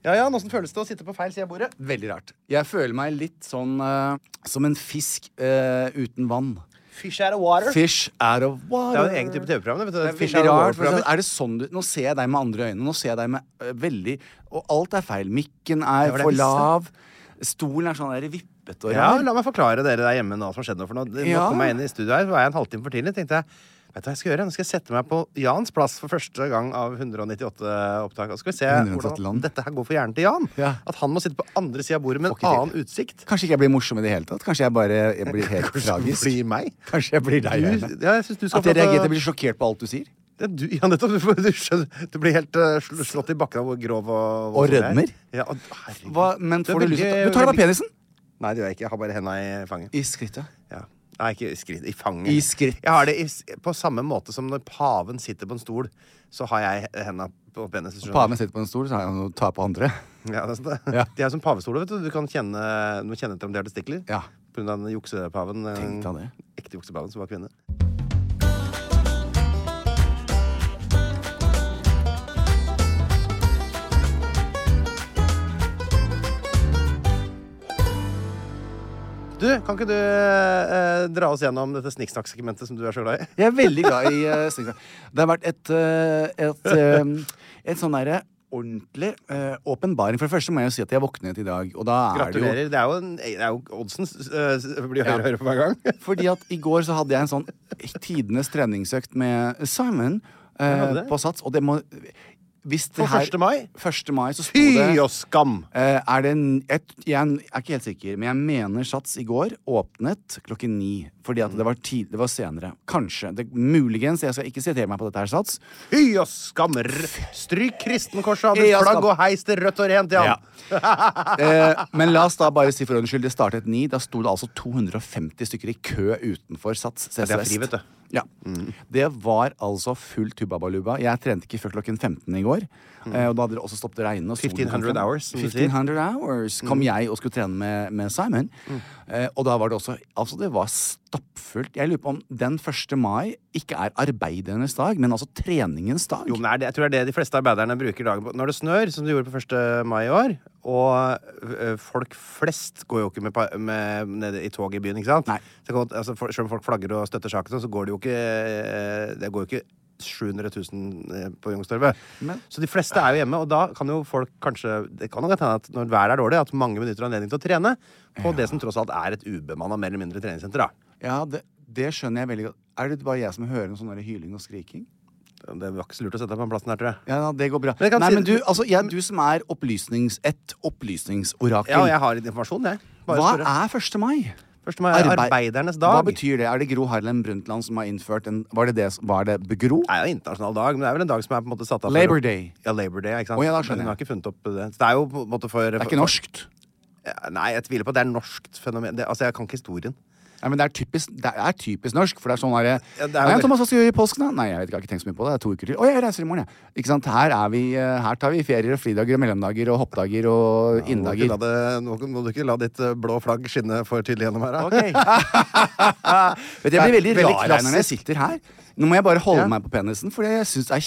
Ja, ja, Åssen føles det å sitte på feil side av bordet? Veldig rart. Jeg føler meg litt sånn uh, som en fisk uh, uten vann. Fish out of water. Fish out of water. Det er jo en egen type TV-program. det, vet du. Det er Fish out of rart. Water-programmer. er det sånn du, nå ser jeg deg med andre øyne. Nå ser jeg deg med uh, veldig Og alt er feil. Mikken er var for lav. Stolen er sånn der vippete og Ja. La meg forklare dere der hjemme nå hva som skjedde. nå, For nå, nå Ja. kom jeg inn i studio her, så var jeg en halvtime for tidlig. tenkte jeg Vet du hva jeg skal gjøre? Nå skal jeg sette meg på Jans plass for første gang av 198 opptak. Og skal vi se hvordan dette her går for hjernen til Jan. Ja. At han må sitte på andre sida av bordet med en til. annen utsikt. Kanskje ikke jeg blir morsom i det hele tatt. Kanskje jeg bare jeg blir helt tragisk. Blir meg. Kanskje jeg blir deg. Du, ja, jeg synes du skal At jeg å- reagerer, jeg blir sjokkert på alt du sier. Ja, du, ja, nettopp. Du, du, skjønner, du blir helt uh, slått i bakken av hvor grov og Og er. rødmer? Ja, og, herregud. Hva, men får du lyst til veldig- Du tar deg av penisen? Nei, det gjør jeg ikke. Jeg har bare henda i fanget. I skrittet. Nei, ikke i skritt. I fanget. I skritt. Jeg har det i, på samme måte som når paven sitter på en stol, så har jeg henda på penis. Paven sitter på en stol, så har jeg noe å ta på andre. Ja, det er sant det. Ja. De er som pavestoler, vet du. Du kan kjenne, du kjenne etter om de har testikler. Ja. Den juksepaven. Ekte juksepaven som var kvinne. Du, kan ikke du eh, dra oss gjennom dette snikksnakk-segmentet som du er så glad i? Jeg er veldig glad i eh, snikksnakk. Det har vært et, eh, et, eh, et sånn derre ordentlig eh, åpenbaring. For det første må jeg jo si at jeg våknet i dag, og da er det jo Gratulerer. Det er jo, det er jo oddsen uh, blir høyere og høyere for hver gang. Fordi at i går så hadde jeg en sånn tidenes treningsøkt med Simon eh, på Sats, og det må hvis det her, 1. mai? 1. mai så sto Fy det og skam! eh, er det en, et, Jeg er ikke helt sikker, men jeg mener Sats i går åpnet klokken ni. Fordi at det var, tid, det var senere. Kanskje. Det, muligens. Jeg skal ikke sitere meg på dette her, Sats. Fy og skam! Stryk kristenkorset av Fy ditt flagg og heis det rødt og rent, Jan! Eh, men la oss da bare si for ordens skyld, det startet ni. Da sto det altså 250 stykker i kø utenfor Sats. CS det er fri, vet du. Ja. Det var altså full tubbabaluba. Jeg trente ikke før klokken 15 i går. Eh, og da hadde det også stoppet å regne. og 1500 hours, som du sier. 1500 hours kom jeg og skulle trene med, med Simon. Eh, og da var det også Altså, det var stappfullt. Jeg lurer på om den 1. mai ikke er arbeidernes dag, men altså treningens dag. Jo, men det jeg tror det er det de fleste arbeiderne bruker dagen på. Når det snør, som du gjorde på 1. mai i år, og ø, folk flest går jo ikke med, med, nede i toget i byen, ikke sant? Nei. Så altså, for, selv om folk flagger og støtter saken, så går det jo ikke eh, Det går jo ikke 700 000 eh, på Youngstorget. Så de fleste er jo hjemme, og da kan jo folk kanskje Det kan jo hende at når været er dårlig, at mange benytter anledning til å trene på det som tross alt er et ubemanna mer eller mindre treningssenter. da. Ja, det, det skjønner jeg veldig godt. Er det bare jeg som hører noe sånn hyling og skriking? Det var ikke så lurt å sette deg på den plassen her, tror jeg. Ja, det går bra. Men Nei, si- men du, altså, jeg, du som er opplysnings, et opplysningsorakel. Ja, jeg har litt informasjon, jeg. Bare Hva spørre. er 1. mai? 1. mai er Arbeid- arbeidernes dag. Hva betyr det? Er det Gro Harlem Brundtland som har innført en Var det det, var det Gro? Nei, det er internasjonal dag, men det er vel en dag som er på en måte satt av for Labor Day. Ja, Labor Day, ikke sant? Oh, ja, da skjønner hun har ikke funnet opp det. Så det er jo på en måte for Det er ikke norskt. Nei, jeg tviler på at det er norskt fenomen. Det, altså, jeg kan ikke historien. Nei, men det er, typisk, det er typisk norsk, for det er sånn derre Ja, Nei. Thomas, hva skal du gjøre i påsken, da? Nei, jeg vet ikke, jeg har ikke tenkt så mye på det. Det er to uker til. Å, jeg reiser i morgen, jeg. Ikke sant. Her er vi eh, Her tar vi ferier og fridager og mellomdager og hoppdager og ikke inndager. Må, nå må du ikke la ditt eh, blå flagg skinne for tydelig gjennom her. da. Vet du, jeg blir veldig, Veldig rar når jeg sitter her. Nå må jeg bare holde Ja. meg på penisen, for jeg syns det er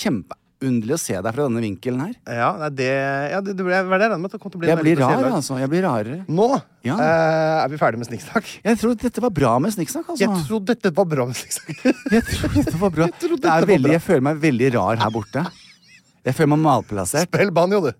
kjempeunderlig å se deg fra denne vinkelen her. Ja, det, ja, det, det er det jeg med det bli Jeg blir rar, altså. Jeg blir rarere. Nå Ja. uh, er vi ferdig med snikksnakk. Jeg tror dette var bra med snikksnakk, altså. Jeg trodde dette var bra med snikksnakk. Jeg tror dette var bra. Jeg trodde var veldig, bra. jeg føler meg veldig rar her borte. Jeg føler meg malplassert. Spill banjo, du.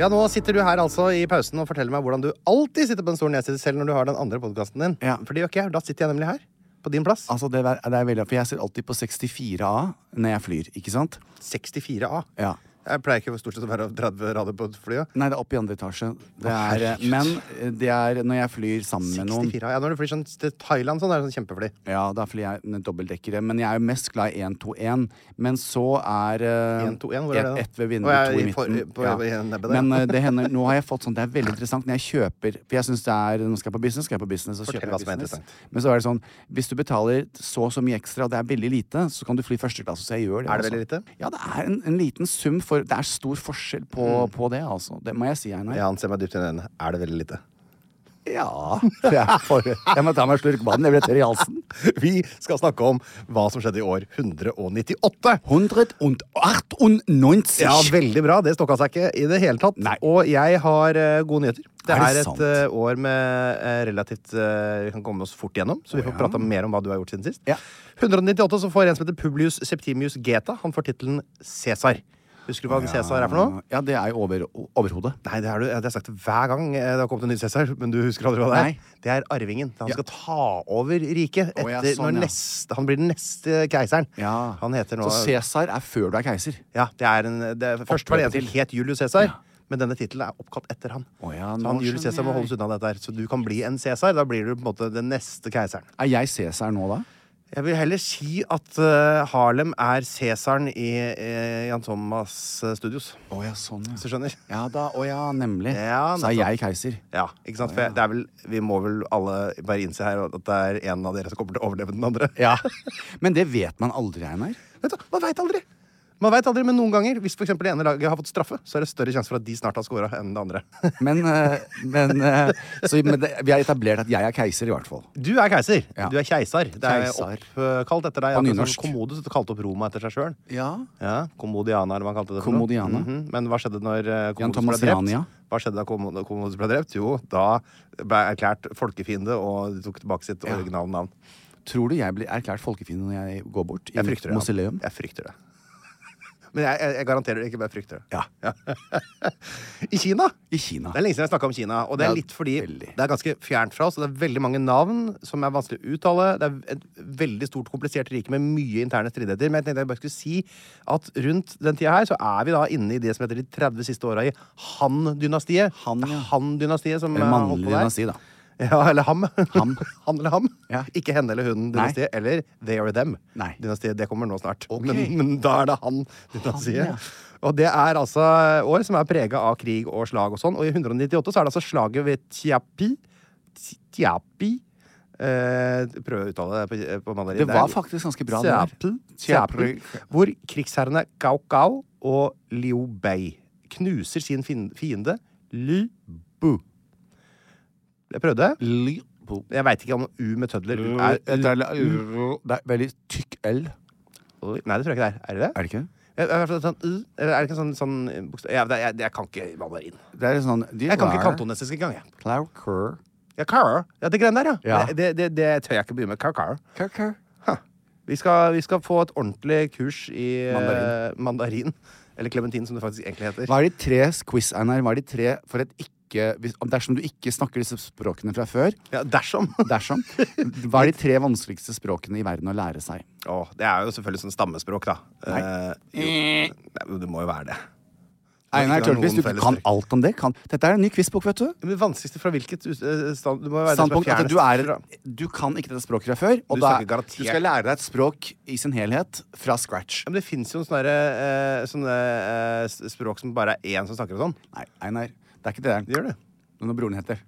Ja, nå sitter du her altså i pausen og forteller meg hvordan du alltid sitter på en store nedsiden selv når du har den andre podkasten din. Ja. For det gjør ikke jeg. Da sitter jeg nemlig her. På din plass. Altså, det er, det er veldig, for jeg ser alltid på 64A når jeg flyr, ikke sant? 64A. Ja. Jeg pleier ikke stort sett å være 30 rader på flyet. Nei, det er opp i andre etasje. Det er, oh, men eh, det er når jeg flyr sammen med noen 64, ja, Når du flyr sånn til Thailand, sånn, er det sånn kjempefly. Ja, da flyr jeg med dobbeltdekkere. Men jeg er jo mest glad i 121. Men så er uh, 121, hvor er det da? Ett ved vinduet, ja, to i midten. for- på- i nebbet. Men uh, det hender, nå har jeg fått sånn Det er veldig interessant når jeg kjøper For jeg synes det er Nå skal jeg på business, skal jeg på business, så Fortell kjøper jeg som business. Men så er det sånn Hvis du betaler så og så mye ekstra, og det er veldig lite, så kan du fly første klasse. Så jeg gjør det. Er det altså. veldig lite? Ja, det er en, en liten sum for Det er stor forskjell på, på det, altså. Det må jeg si, Einar. Ja, han ser meg dypt inn i øynene. Er det veldig lite? Ja. Jeg, jeg må ta meg en slurk vann. Jeg blir tørr i halsen. Vi skal snakke om hva som skjedde i år 198. 198. Ja, veldig bra. Det stokka seg ikke i det hele tatt. Nei. Og jeg har uh, gode nyheter. Det Er er, et eh, år med uh, relativt Vi kan komme oss fort gjennom, så vi får prata mer om hva du har gjort siden sist. Ja. 198 så får en som heter Publius Septimius Geta. Han får tittelen Cæsar. Husker du hva en Cæsar er for noe? Ja, det er jo over, overhodet. Nei, det har du, det har sagt hver gang eh, det har kommet en ny Cæsar, men du husker aldri hva det er? Nei. Det er arvingen. Han Ja. skal ta over riket. Å, ja, sånn, ja. neste, han blir den neste keiseren. Ja. Han heter nå Så Cæsar er før du er keiser. Ja, det er en, det, Først var det en til het Julius Cæsar, men denne tittelen er oppkalt etter han. Oh, ja, så han Julius Cæsar må holdes unna dette her. Så du kan bli en Cæsar. Da blir du på en måte den neste keiseren. Er jeg Cæsar nå, da? Jeg vil heller si at uh, Harlem er Cæsaren i eh, Jan Thomas eh, Studios. Å ja, sånn, Hvis ja. du skjønner? Ja da, å ja, nemlig. Ja, så er jeg keiser. Ja, ikke sant? For jeg- det er vel, vi må vel alle bare innse her at det er en av dere som kommer til å overleve den andre. Ja. Men det vet man aldri, Einar. Vet du, Man veit aldri! Man vet aldri, Men noen ganger, hvis for eksempel det ene laget har fått straffe, så er det større sjanse for at de snart har scora enn det andre. Men, eh, men, eh, så, men det, vi har etablert at jeg er keiser, i hvert fall. Du er keiser. Ja. Du er keisar. Det er oppkalt etter deg. På nynorsk. Commodus kalte opp Roma etter seg sjøl. Ja. Ja, Commodiana, eller hva han kalte det. for Mm Commodiana. Mhm. Men hva skjedde når Commodus ble drept? Hva skjedde da Commod- Commodus ble drept? Jo, da ble jeg erklært folkefiende, og tok tilbake sitt Ja. originale navn. Tror du jeg blir erklært folkefiende når jeg går bort? I Jeg frykter det. ja. Jeg frykter det. Men jeg, jeg, jeg garanterer det ikke, bare frykter det. Ja. I Kina I Kina. Det er lenge siden jeg snakka om Kina. Og det er litt fordi veldig. det er ganske fjernt fra oss. Og det er veldig mange navn som er vanskelig å uttale. Det er et veldig stort, komplisert rike med mye interne stridigheter. Men jeg tenkte jeg bare skulle si at rundt den tida her så er vi da inne i det som heter de 30 siste åra i Han-dynastiet. Han, ja. Det er Han-dynastiet som Eller mannlig dynasti, da. Ja, eller ham. Ham. Han eller ham. Ja. Ikke henne eller hun-dynastiet. Eller they or them. Nei. Dynastiet, Det kommer nå snart. Okay. Men, men da er det han-dynastiet. Han, ja. Og det er altså år som er prega av krig og slag og sånn. Og i 198 så er det altså slaget ved Tiapi. Tiapi. Eh, prøv å uttale det på, på mandarin. Det var faktisk ganske bra. Tiapi. Tiapi. Hvor krigsherrene Gao Gao og Liu Bei knuser sin fiende Lu Bu. Jeg prøvde. Jeg veit ikke om U med tødler er, Det er, det er veldig tykk L. Nei, det tror jeg ikke det er. Er det det? Er det ikke? Er det sånn, U? Er det ikke sånn, sånn bokstav jeg, jeg, jeg kan ikke mandarin. Det er sånn de Jeg kan ikke kantonesisk engang. jeg. Ja, car. Ja, det greiene der, ja. Ja. Det, det, det tør jeg ikke begynne med. Car. Vi skal, vi skal få et ordentlig kurs i eh, Mandarin. mandarin. Eller klementin, som det faktisk egentlig heter. Hva er de tre quiz, Einar? Hva er de tre for et ikke hvis, Dersom du ikke snakker disse språkene fra før, Ja, dersom. dersom Hva er de tre vanskeligste språkene i verden å lære seg? Åh, det er jo selvfølgelig sånn stammespråk, da. Eh, jo. Det må jo være det. Einar Tørnquist, du kan alt om det. Kan. Dette er en ny quizbok, vet du. Men vanskeligste fra hvilket uh, stand Du er Standpunkt at du, er, du kan ikke dette språket fra før. Og Du da, du skal lære deg et språk i sin helhet fra scratch. Men det fins jo sånne, eh, sånne eh, språk som bare er én som snakker og sånn. Nei, Einar, det er ikke det der. Det gjør det. Når broren heter.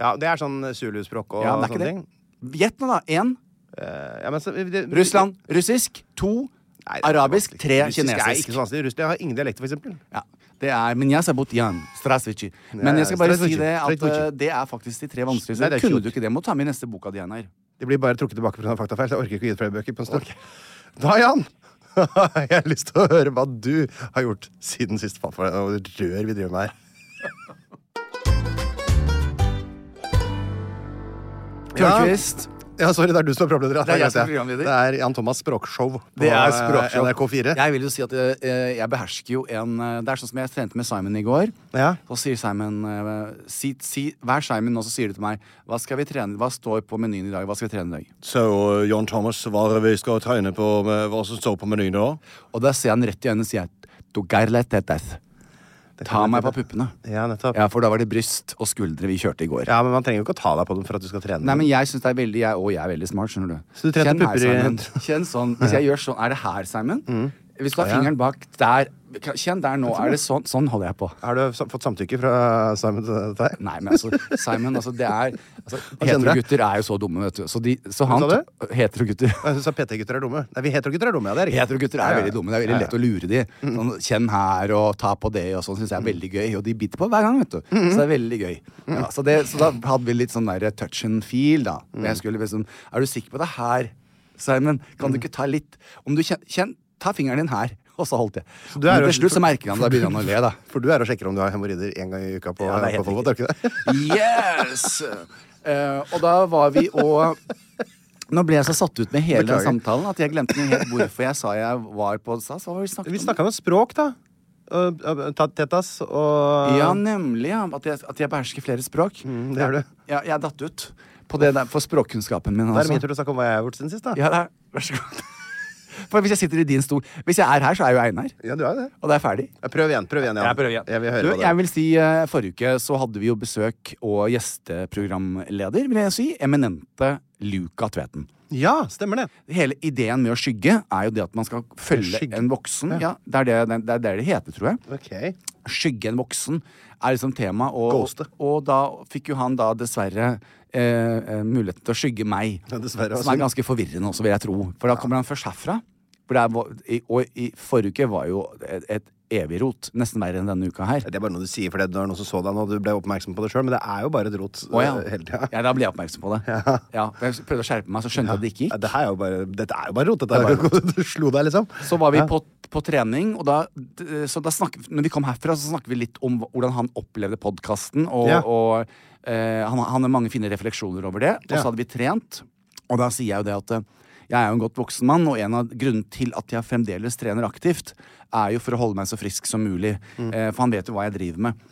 Ja, det er sånn zuluspråk og Ja, er sånne ting. Gjett nå, da. Én Eh, Ja, så, Russland. Russisk. To Nei, er arabisk. Tre Russisk er kinesisk. ikke så vanskelig. Russland har ingen dialekter, eksempel. Ja, det er Men jeg sa Butjan. Strasvici. Men jeg skal bare si det at eh, det er faktisk de tre vanskeligste. Nei, er Kunne du ikke det? Må ta med i neste boka di, Einar. Det blir bare trukket tilbake pga. faktafeil. Jeg orker ikke å gi ut flere bøker på en stund. Da, Jan, jeg har lyst til å høre hva du har gjort siden sist deg. Og rør vi driver med her. Bjørnquist. Ja, sorry, det er du som er programleder. ja. Det er jeg som er programleder. Det er Jan Thomas språkshow på Det er eh, språkshow. NRK4. Jeg vil jo si at eh, jeg behersker jo en eh, Det er sånn som jeg trente med Simon i går. Ja. Så sier Simon si, si, Vær Simon nå så sier du til meg Hva skal vi trene Hva står på menyen i dag? Hva skal vi trene i dag? Så uh, Jan Thomas, hva vi skal trene på med hva som står på menyen da? Og da ser han rett i øynene og sier jeg, «Du gerletetes». Ta meg på puppene. Ja, nettopp. Ja, for da var det bryst og skuldre vi kjørte i går. Ja, men man trenger jo ikke å ta deg på dem for at du skal trene. Nei, men jeg synes det er veldig jeg, Og jeg er veldig smart, skjønner du. Så du trente pupper i-. Kjenn sånn. Hvis jeg gjør sånn Er det her, Simon? Hvis du har fingeren bak der Kjenn der nå. Er det sånn? Sånn holder jeg på. Har du fått samtykke fra Simon til dette? Nei, men altså, Simon, altså, det er altså. Heterogutter er jo så dumme, vet du. Så, de, så han Heterogutter. Så PT-gutter er dumme. Nei, vi heterogutter er dumme, ja. Det er. Heterogutter er veldig dumme. Det er veldig lett å lure de. Sånn, kjenn her og ta på det og sånn syns jeg er veldig gøy. Og de biter på hver gang, vet du. Så det er veldig gøy. Ja, så, det, så da hadde vi litt sånn der touch and feel, da. Jeg skulle liksom Er du sikker på det her, Simon? Kan du ikke ta litt Om du kjenner kjenn Ta fingeren din her. Og så holdt jeg. du er Men til slutt så merker han det, da begynner han å le, da. For du er og sjekker om du har hemoroider én gang i uka på, Ja, det er på ikke det? Yes! Uh, og da var vi og Nå ble jeg så satt ut med hele den Beklager. samtalen at jeg glemte helt hvorfor jeg sa jeg var på SAS. Hva var det vi om? snakka om språk, da. Uh, Tetas og Ja, nemlig. Ja. At, jeg, at jeg behersker flere språk. Mm, det gjør du. Ja, jeg datt ut på det der, for språkkunnskapen min. Da er det Altså. min tur til å snakke om hva jeg har gjort siden sist, da. Ja, det er, vær så god. For hvis jeg sitter i din stol Hvis jeg er her, så er jo Einar. Ja, du er det. Og det er ferdig. Ja, Prøv igjen. prøv igjen, Jan. Jeg prøver igjen. Jeg vil høre Du, det jeg vil si uh, Forrige uke så hadde vi jo besøk og gjesteprogramleder, vil jeg si. Eminente Luca Tveten. Ja, stemmer det. Hele ideen med å skygge er jo det at man skal følge Skygge. en voksen. Ja, det er det det, er det det heter, tror jeg. Okay. Skygge en voksen er liksom tema. Og, Ghoste. og da fikk jo han da dessverre eh, eh, muligheten til å skygge meg. Ja, dessverre, som er altså. ganske forvirrende også, vil jeg tro. For da kommer han først herfra. For er, og i forrige uke var jo et, et evig rot. Nesten verre enn denne uka her. Det er bare noe du sier fordi det var noen som så deg nå, du ble oppmerksom på det sjøl, men det er jo bare et rot Å, ja. uh, hele tida. ja, da ble jeg oppmerksom på det. Ja. Jeg prøvde å skjerpe meg, så skjønte jeg at det ikke Ja, gikk. det er jo bare, dette er jo bare rot. Dette er jo Du slo deg, liksom. Så var vi Ja. på, på trening, og da, så da snakket, når vi kom herfra, så snakket vi litt om hvordan han opplevde podkasten. Og, Ja. og eh, han, han har mange fine refleksjoner over det. Og Ja. så hadde vi trent, og da sier jeg jo det at eh, jeg er jo en godt voksen mann, og en av grunnene til at jeg fremdeles trener aktivt, er jo for å holde meg så frisk som mulig. Mm. Eh, for han vet jo hva jeg driver med.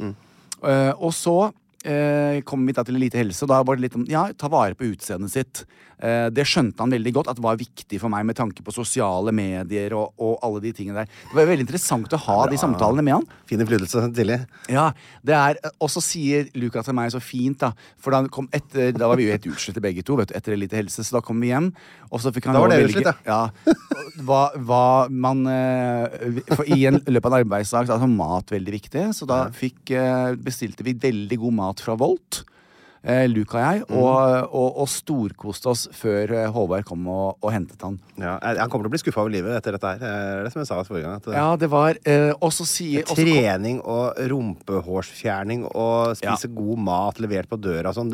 Eh, og så eh, kom vi da til Elite Helse, og da var det litt om ja, ta vare på utseendet sitt. Eh, det skjønte han veldig godt at var viktig for meg med tanke på sosiale medier og, og alle de tingene der. Det var veldig interessant å ha de samtalene med han. Fin innflytelse tidlig. Ja, det er Og så sier Luca til meg så fint, da For da, kom etter, da var vi jo helt utslitte begge to, vet du, etter Elite Helse, så da kom vi hjem. Og så fikk han Da var det å dere velge- utslitt, ja. Hva, hva man eh, For i en løpet av en arbeidsdag så er altså mat veldig viktig, så da fikk, eh, bestilte vi veldig god mat fra Volt. Eh, Luca og jeg, og, og, og storkoste oss før eh, Håvard kom og, og hentet han. Ja, han kommer til å bli skuffa over livet etter dette her. Det er som jeg sa forrige gang. Ja, det var eh, også si, og kom- Trening og rumpehårsfjerning og spise god mat levert på døra og sånn.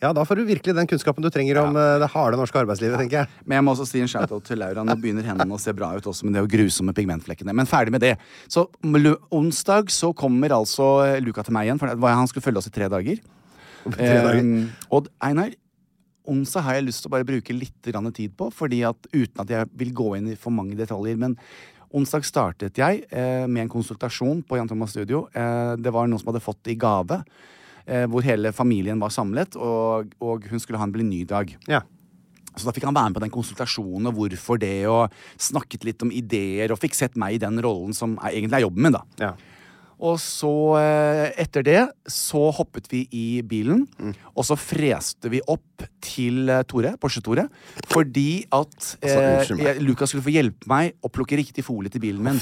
Ja, da får du virkelig den kunnskapen du trenger om eh, det harde norske arbeidslivet, tenker jeg. Men jeg må også si en shout-out til Laura. Nå begynner hendene å se bra ut også, men det er jo grusomme pigmentflekkene. Men ferdig med det. Så onsdag så kommer altså Luka til meg igjen, for han skulle følge oss i tre dager. Tre. Eh, og Einar, onsdag har jeg lyst til å bare bruke litt grann tid på, fordi at uten at jeg vil gå inn i for mange detaljer. Men onsdag startet jeg eh, med en konsultasjon på Jan Thomas Studio. Eh, det var noen som hadde fått det i gave, eh, hvor hele familien var samlet, og, og hun skulle ha en bli-ny-dag. Ja. Så da fikk han være med på den konsultasjonen og hvorfor det, og snakket litt om ideer, og fikk sett meg i den rollen som er, egentlig er jobben min, da. Ja. Og så, eh, etter det, så hoppet vi i bilen, og så freste vi opp til eh, Tore, Porsche-Tore, fordi at eh, unnskyld Lukas skulle få hjelpe meg å plukke riktig folie til bilen min.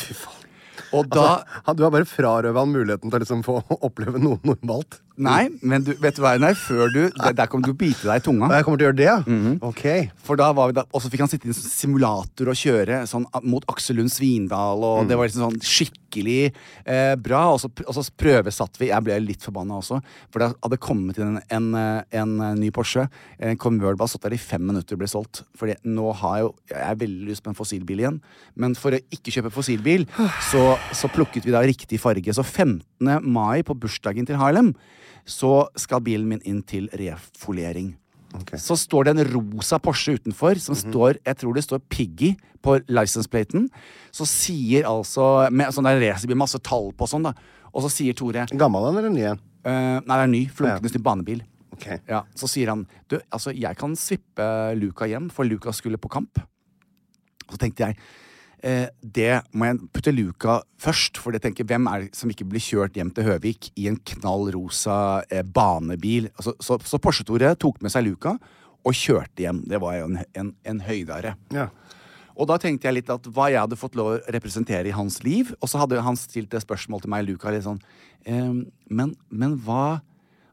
Og da altså, du har bare frarøva han muligheten til å liksom få oppleve noe normalt. Nei, men du, vet du hva, nei, Før du Der, der kommer du bite deg i tunga. Jeg kommer til å gjøre det, ja? Mhm. Ok. For da var vi da, Og så fikk han sitte i en sånn simulator og kjøre sånn mot Aksel Lund Svindal, og Mm. det var liksom sånn skikkelig eh, bra. Og så, og så prøvesatt vi. Jeg ble litt forbanna også, for det hadde kommet inn en, en, eh, en eh, ny Porsche. En Convertible har stått der i fem minutter og ble solgt. Fordi nå har jeg jo Jeg er veldig lyst på en fossilbil igjen, men for å ikke kjøpe fossilbil, så, så plukket vi da riktig farge. Så 15. mai, på bursdagen til Harlem, så skal bilen min inn til refoliering. Så står det en rosa Porsche utenfor, som står Jeg tror det står Piggy på license-platen. Så sier altså Med sånn der racerbil, masse tall på og sånn, da. Og så sier Tore Gammel eller ny en? Uh, Nei, det er ny. Flunkende ny banebil. Okay. Ja, Så sier han Du, altså, jeg kan svippe Luca hjem, for Luca skulle på kamp. Så tenkte jeg det må jeg putte luka først, for jeg tenker, hvem er det som ikke blir kjørt hjem til Høvik i en knall rosa eh, banebil? Altså, så, så Porsche-Tore tok med seg luka og kjørte hjem. Det var jo en, en, en høydare. Ja. Og da tenkte jeg litt at hva jeg hadde fått lov å representere i hans liv. Og så hadde han stilt det spørsmål til meg, Luca, litt sånn ehm, Men, men hva,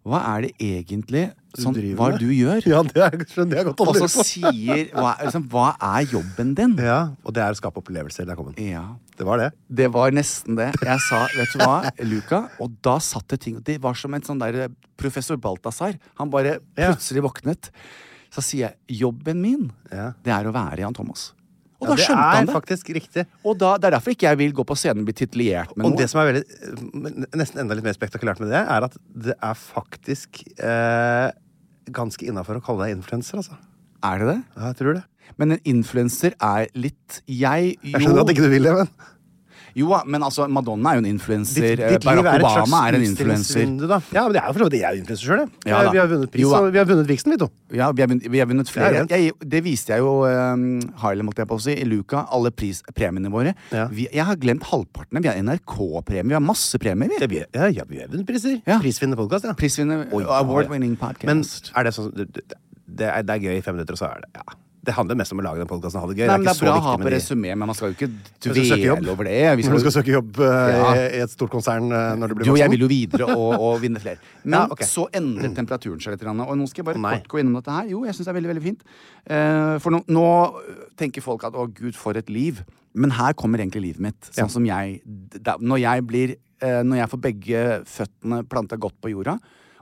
hva er det egentlig sånn, du hva du gjør? Ja, det er, skjønner jeg godt Og så sier hva, liksom, hva er jobben din? Ja, og det er å skape opplevelser. Der kom den. Ja. Det var det. Det var nesten det. Jeg sa, vet du hva, Luca? Og da satt det ting Det var som en sånn der professor Balthazar. Han bare Ja. plutselig våknet. Så sier jeg jobben min, Ja. det er å være Jan Thomas. Og Ja, da det skjønte er han det. faktisk riktig. Og da, Det er derfor ikke jeg vil gå på scenen og bli titulert med Og noe. det som er veldig, nesten enda litt mer spektakulært med det, er at det er faktisk eh, ganske innafor å kalle deg influenser, altså. Er det det? Ja, jeg tror det. Men en influenser er litt Jeg jo Jeg skjønner at ikke du vil det, men Jo, men altså, Madonna er jo en influenser. eh, Barack Obama er en influenser. Ja, men det er jo for så vidt jeg er influenser sjøl. Ja da. vi har vunnet pris, vi har vunnet Vixen, vi to. Ja, vi har vunnet, vi har vunnet flere. Det. Jeg, det viste jeg jo um, Harlem, holdt jeg på å si, i Luca. Alle pris, premiene våre. Ja. Vi, jeg har glemt halvparten. Vi har NRK-premie. Vi har masse premier. Vi. vi, ja, ja, vi har vunnet priser. Ja. Prisvinnende podkast, ja. Prisvinner, award-winning podcast. Men er det sånn det, er, det er gøy i fem minutter, og så er det Ja. Det handler mest om å lage den podkasten og ha det gøy. Nei, men det ikke er bra å ha på resumé, men man skal jo ikke dvele over det. Hvis du skal søke jobb uh, Ja. i et stort konsern uh, når du blir voksen. Jo, jeg vil jo videre og, og vinne flere. Men Ja, okay. så endret temperaturen seg litt. Og nå skal jeg bare nei. kort gå innom dette her. Jo, jeg syns det er veldig veldig fint. Uh, for nå, nå tenker folk at å gud, for et liv. Men her kommer egentlig livet mitt. Sånn Ja. som jeg da, Når jeg blir Når jeg får begge føttene planta godt på jorda,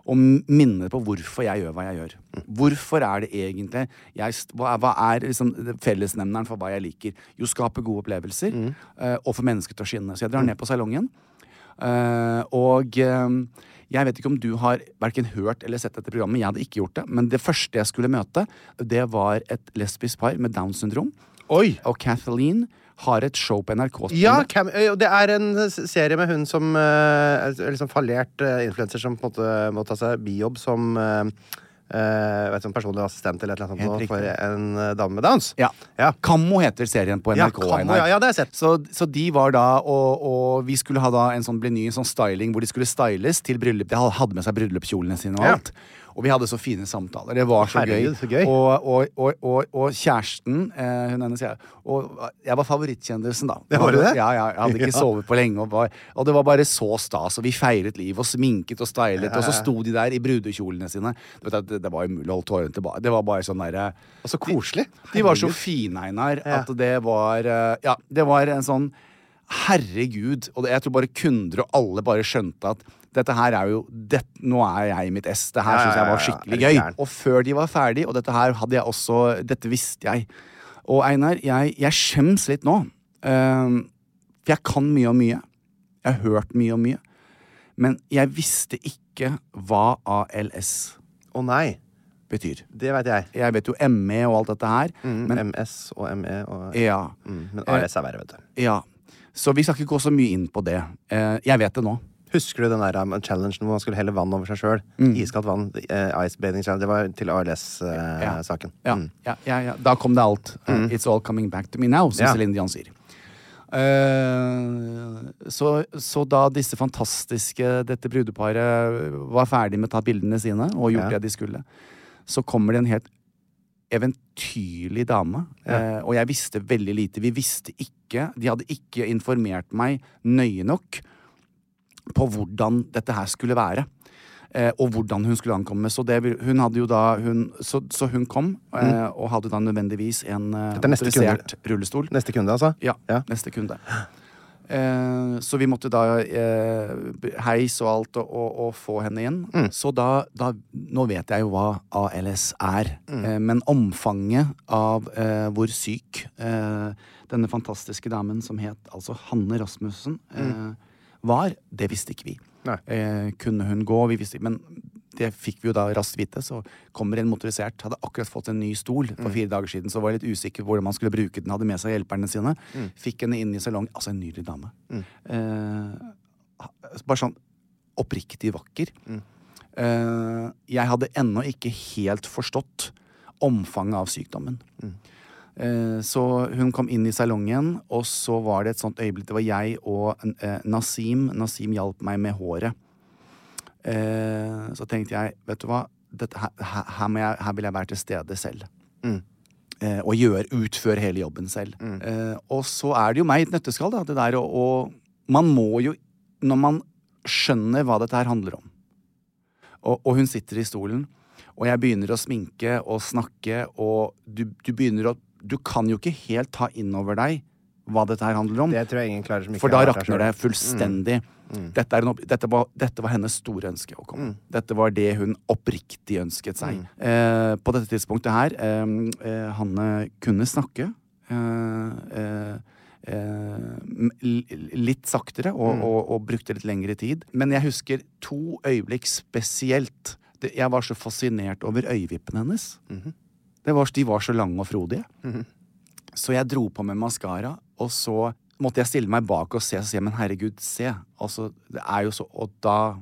og minner på hvorfor jeg gjør hva jeg gjør. Hvorfor er det egentlig jeg, Hva er, hva er liksom fellesnevneren for hva jeg liker? Jo, skape gode opplevelser, eh, og få mennesker til å skinne. Så jeg drar ned på salongen. Eh, og eh, jeg vet ikke om du har verken hørt eller sett dette programmet. Jeg hadde ikke gjort det. Men det første jeg skulle møte, det var et lesbisk par med Downs syndrom. Oi! Og Kathleen har et show på NRK. Ja, Cam, det er en serie med hun som liksom fallert uh, influenser som på en måte må ta seg bijobb som uh, vet, som personlig assistent eller annet sånt for en uh, dame med downs. Ja. Ja. Kammo heter serien på Ja, NRK. Kammo, ja, ja, det har jeg sett. Så, så de var da, og, og vi skulle ha da en sånn bli ny en sånn styling hvor de skulle styles til bryllup. De hadde med seg bryllupskjolene sine og Ja. Og vi hadde så fine samtaler. Det var så Herregud, gøy. så gøy. Og, og, og, og, kjæresten, eh, hun hennes jeg, Og jeg var favorittkjendisen, da. Det var du det? Ja, ja, jeg hadde ikke Ja. sovet på lenge. Var, og det var bare så stas. Og vi feiret liv og sminket og stylet. Og så sto de der i brudekjolene sine. Du vet, det, det var umulig å holde tårene tilbake. Det var bare sånn derre Og så koselig. de var så fine, Einar, Ja. at det var eh, Ja, det var en sånn Herregud. Og jeg tror bare kunder og alle bare skjønte at dette her er jo det, Nå er jeg i mitt ess. Det her Ja, syns jeg var skikkelig gøy. Og før de var ferdig, og dette her hadde jeg også Dette visste jeg. Og Einar, jeg, jeg skjems litt nå. Eh, for jeg kan mye om mye. Jeg har hørt mye om mye. Men jeg visste ikke hva ALS Å nei, betyr. det vet jeg. Jeg vet jo ME og alt dette her, Mm, men MS og ME og ja. mm, Men ALS er verre, vet du. Ja, så vi skal ikke gå så mye inn på det. Uh, jeg vet det nå. Husker du den der um, challengen hvor man skulle helle vann over seg sjøl? Mm. Iskaldt vann. Uh, ice bathing challenge. Det var til ALS-saken. Ja, Mm. ja, ja, ja. Da kom det alt. Mm. It's all coming back to me now, som Ja. Céline Dion sier. Eh, så, så da disse fantastiske Dette brudeparet var ferdig med å ta bildene sine og gjort Ja. det de skulle, så kommer det en helt eventyrlig dame. Eh, og jeg visste veldig lite. Vi visste ikke De hadde ikke informert meg nøye nok på hvordan dette her skulle være. Eh, og hvordan hun skulle ankomme. Så, det, hun da hun, så, så hun kom, eh, og hadde da nødvendigvis en eh, er rullestol. Neste kunde, altså? Ja, Ja. neste kunde. Eh, så vi måtte da eh, heis og alt og, og, og få henne inn. Mm. Så da, da Nå vet jeg jo hva ALS er, Mm. eh, men omfanget av hvor syk eh, denne fantastiske damen som het altså Hanne Rasmussen eh, var, det visste ikke vi. Mm. Nei. Eh, kunne hun gå? Vi visste ikke, men det fikk vi jo da raskt vite. Så kommer en motorisert, hadde akkurat fått en ny stol for Mm. fire dager siden, så var jeg litt usikker på hvordan man skulle bruke den, hadde med seg hjelperne sine. Mm. Fikk henne inn i salongen. Altså, en nydelig dame. Eh, bare sånn oppriktig vakker. Mm. Eh, jeg hadde ennå ikke helt forstått omfanget av sykdommen. Mm. Eh, så hun kom inn i salongen, og så var det et sånt øyeblikk. Det var jeg og eh, Nasim. Nasim hjalp meg med håret. Eh, så tenkte jeg, vet du hva, her, jeg, her vil jeg være til stede selv. Mm. Eh, og gjøre, utføre hele jobben selv. Eh, og så er det jo meg i et nøtteskall, da. Det der å Man må jo, når man skjønner hva dette her handler om og, og hun sitter i stolen, og jeg begynner å sminke og snakke, og du, du begynner å Du kan jo ikke helt ta inn over deg hva dette her handler om. Det tror jeg ingen klarer som ikke For da rakner det fullstendig. Dette, er en, opp- dette, var, dette var hennes store ønske å komme. Dette var det hun oppriktig ønsket seg. Eh, på dette tidspunktet her eh, eh, Hanne kunne snakke. Eh, eh, eh, litt saktere og, og, og brukte litt lengre tid. Men jeg husker to øyeblikk spesielt. Jeg var så fascinert over øyevippene hennes. det var, de var så lange og frodige. Så jeg dro på med maskara, og så måtte jeg stille meg bak og se, og si, men herregud, se. Altså, det er jo så Og da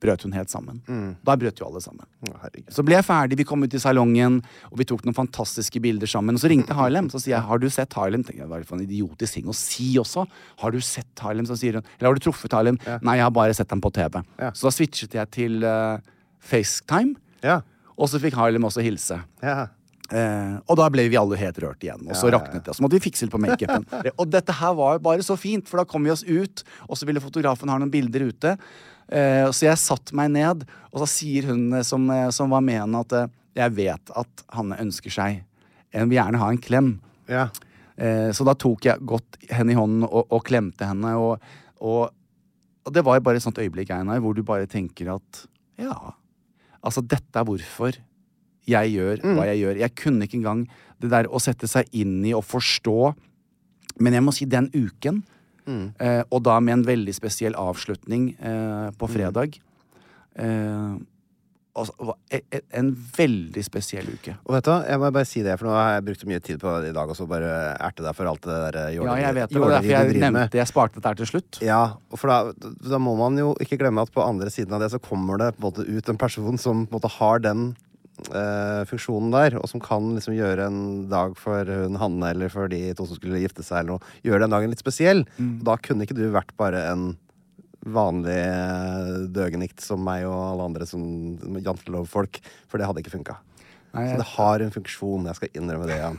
brøt hun helt sammen. Da brøt jo alle sammen. Å. Så ble jeg ferdig, vi kom ut i salongen, og vi tok noen fantastiske bilder sammen. Og så ringte Harlem. Så sier jeg 'Har du sett Harlem?' Tenker jeg, Hva er det for en idiotisk ting å si også? 'Har du sett Harlem?' Så sier hun. 'Eller har du truffet Harlem?' 'Nei, jeg har bare sett ham på TV'. Ja. Så da switchet jeg til uh, FaceTime, Ja. og så fikk Harlem også hilse. ja. Eh, og da ble vi alle helt rørt igjen. Og så Ja, raknet det. Og så måtte vi fikse litt på makeupen. og dette her var bare så fint, for da kom vi oss ut, og så ville fotografen ha noen bilder ute. Eh, så jeg satte meg ned, og så sier hun eh, som, eh, som var med henne, at eh, jeg vet at Hanne ønsker seg En vil gjerne ha en klem. ja. Eh, så da tok jeg godt henne i hånden og, og klemte henne. Og, og, og det var bare et sånt øyeblikk, Einar, hvor du bare tenker at ja, altså dette er hvorfor jeg gjør hva jeg gjør. Jeg kunne ikke engang det der å sette seg inn i og forstå. Men jeg må si den uken, eh, og da med en veldig spesiell avslutning eh, på fredag eh, altså, e- e- En veldig spesiell uke. Og vet du jeg må bare si det, for nå har jeg brukt mye tid på det i dag og så bare erte deg for alt det der eh, Ja, jeg vet det. Var derfor jeg nevnte med. Jeg sparte dette her til slutt. Ja, og for da, da må man jo ikke glemme at på andre siden av det så kommer det på en måte ut en person som på en måte har den eh, funksjonen der, og som kan liksom gjøre en dag for hun Hanne eller for de to som skulle gifte seg, eller noe, gjøre den dagen litt spesiell. Mm. Da kunne ikke du vært bare en vanlig eh, døgenikt som meg og alle andre som jantelov-folk, for det hadde ikke funka. Så det har en funksjon. Jeg skal innrømme det igjen.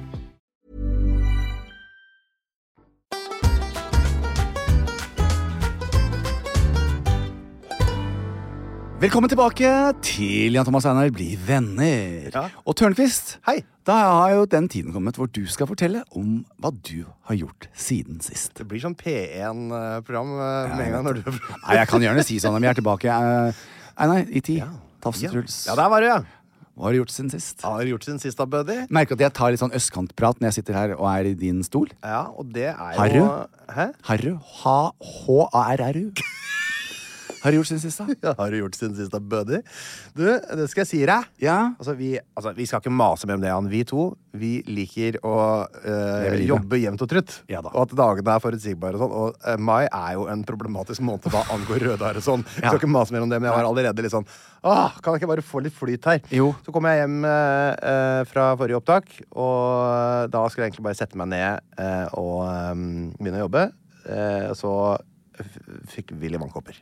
Velkommen tilbake til Jan Thomas Einar blir venner. Ja. Og Tørnquist, Hei. da har jo den tiden kommet hvor du skal fortelle om hva du har gjort siden sist. Det blir sånn P1-program med en gang når du Nei, jeg kan gjerne si sånn om vi er tilbake. eh, Einar, i tid. Tafse Ja. Truls. ja, der var du, ja. Hva har du gjort siden sist? Har gjort sin siste, buddy. Merker at jeg tar litt sånn østkantprat når jeg sitter her og er i din stol. Ja, og det er jo Hæ? Harry. Har du gjort siden sist, da? Ja, har du gjort sin siste, buddy? Du, det skal jeg si deg. Ja. Altså, vi, altså, vi skal ikke mase mer om det, Jan. Vi to vi liker å øh, jobbe jevnt og trutt. Ja da. og at dagene er forutsigbare. Og sånn Og eh, mai er jo en problematisk måned hva angår rødhare og sånn. Ja. skal ikke mase mer om det, men jeg var allerede litt sånn Åh, Kan jeg ikke bare få litt flyt her? Jo. Så kom jeg hjem eh, fra forrige opptak, og da skulle jeg egentlig bare sette meg ned og begynne å jobbe. Så fikk Willy vannkopper.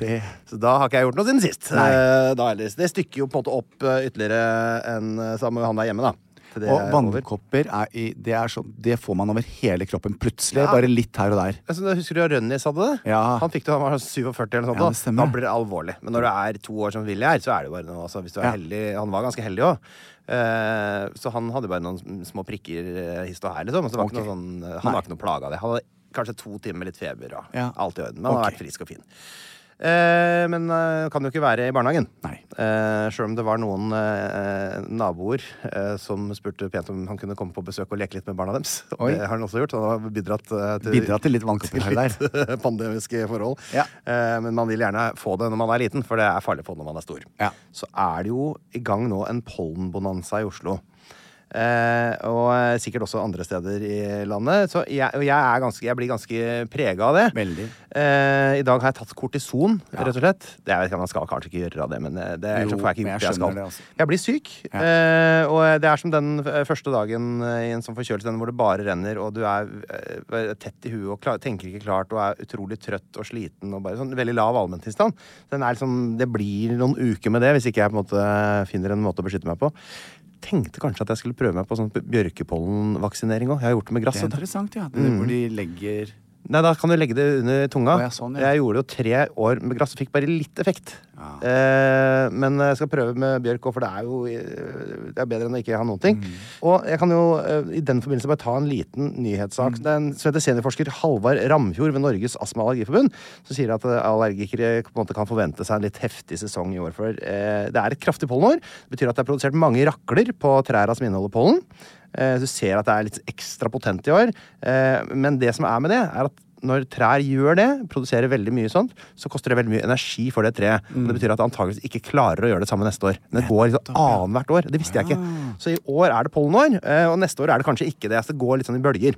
Det Så da har ikke jeg gjort noe siden sist. Eh, da. Det stykker jo på en måte opp eh, ytterligere enn uh, sammen med han der hjemme, da. Det Og er vannkopper er i, det, er så, det får man over hele kroppen plutselig. Ja. Bare litt her og der. Altså, da husker du at Rønnis hadde det? Ja. Han fikk det, han var 47 eller noe sånt. Ja, da. blir det alvorlig. Men når du er to år som Willy er, så er det bare noe altså, Hvis du er heldig Han var ganske heldig òg. så han hadde bare noen små prikker eh, hist og her, liksom. Så var okay. ikke sånn, han Nei. var ikke noe plaga av det. Han hadde kanskje to timer litt feber og alt i orden. Men han har vært frisk og fin. Eh, men eh, kan jo ikke være i barnehagen. Nei. Eh, Sjøl om det var noen eh, naboer eh, som spurte pent om han kunne komme på besøk og leke litt med barna deres. Og Oi. Det har han også gjort. Han har bidratt eh, til, Bidratt til litt vannkopper her der. pandemiske forhold. Ja. Eh, men man vil gjerne få det når man er liten, for det er farlig å få det når man er stor. Ja. Så er det jo i gang nå en pollenbonanza i Oslo. Eh, og sikkert også andre steder i landet. Så jeg, og jeg, er ganske, jeg blir ganske prega av det. Veldig. Eh, I dag har jeg tatt kortison, rett og slett. Det er, man skal kanskje ikke gjøre det, men eh, det, er, Jo, får jeg ikke men gjort jeg det jeg skal. det altså. Jeg blir syk, eh, og det er som den første dagen i en sånn forkjølelse den hvor det bare renner, og du er tett i huet og klar, tenker ikke klart og er utrolig trøtt og sliten og bare sånn veldig lav allmenntilstand. Liksom, det blir noen uker med det, hvis ikke jeg på en måte finner en måte å beskytte meg på. Tenkte kanskje at jeg skulle prøve meg på sånn bjørkepollenvaksinering òg. Jeg har gjort det med Det er interessant, ja. Det er hvor de legger Nei, da kan du legge det under tunga. Oh, ja, sånn, ja. Jeg gjorde det jo tre år med glass og fikk bare litt effekt. Eh, men jeg skal prøve med bjørk òg, for det er jo eh, Det er bedre enn å ikke ha noen ting. Mm. Og jeg kan jo eh, i den forbindelse bare ta en liten nyhetssak. Mm. Det er en heter seniorforsker Halvard Ramfjord ved Norges astma- og allergiforbund, som sier at eh, allergikere på en måte kan forvente seg en litt heftig sesong i år. For eh, det er et kraftig pollenår. Det betyr at det er produsert mange rakler på trærne som inneholder pollen. Eh, Du ser at det er litt ekstra potent i år. Eh, Men det som er med det, er at når trær gjør det, produserer veldig mye sånt, så koster det veldig mye energi for det treet. Mm. det betyr at det antakeligvis ikke klarer å gjøre det samme neste år. Men det går liksom annethvert år. Det visste jeg ikke. Så i år er det pollenår, eh, og neste år er det kanskje ikke det. Så det går litt sånn i bølger.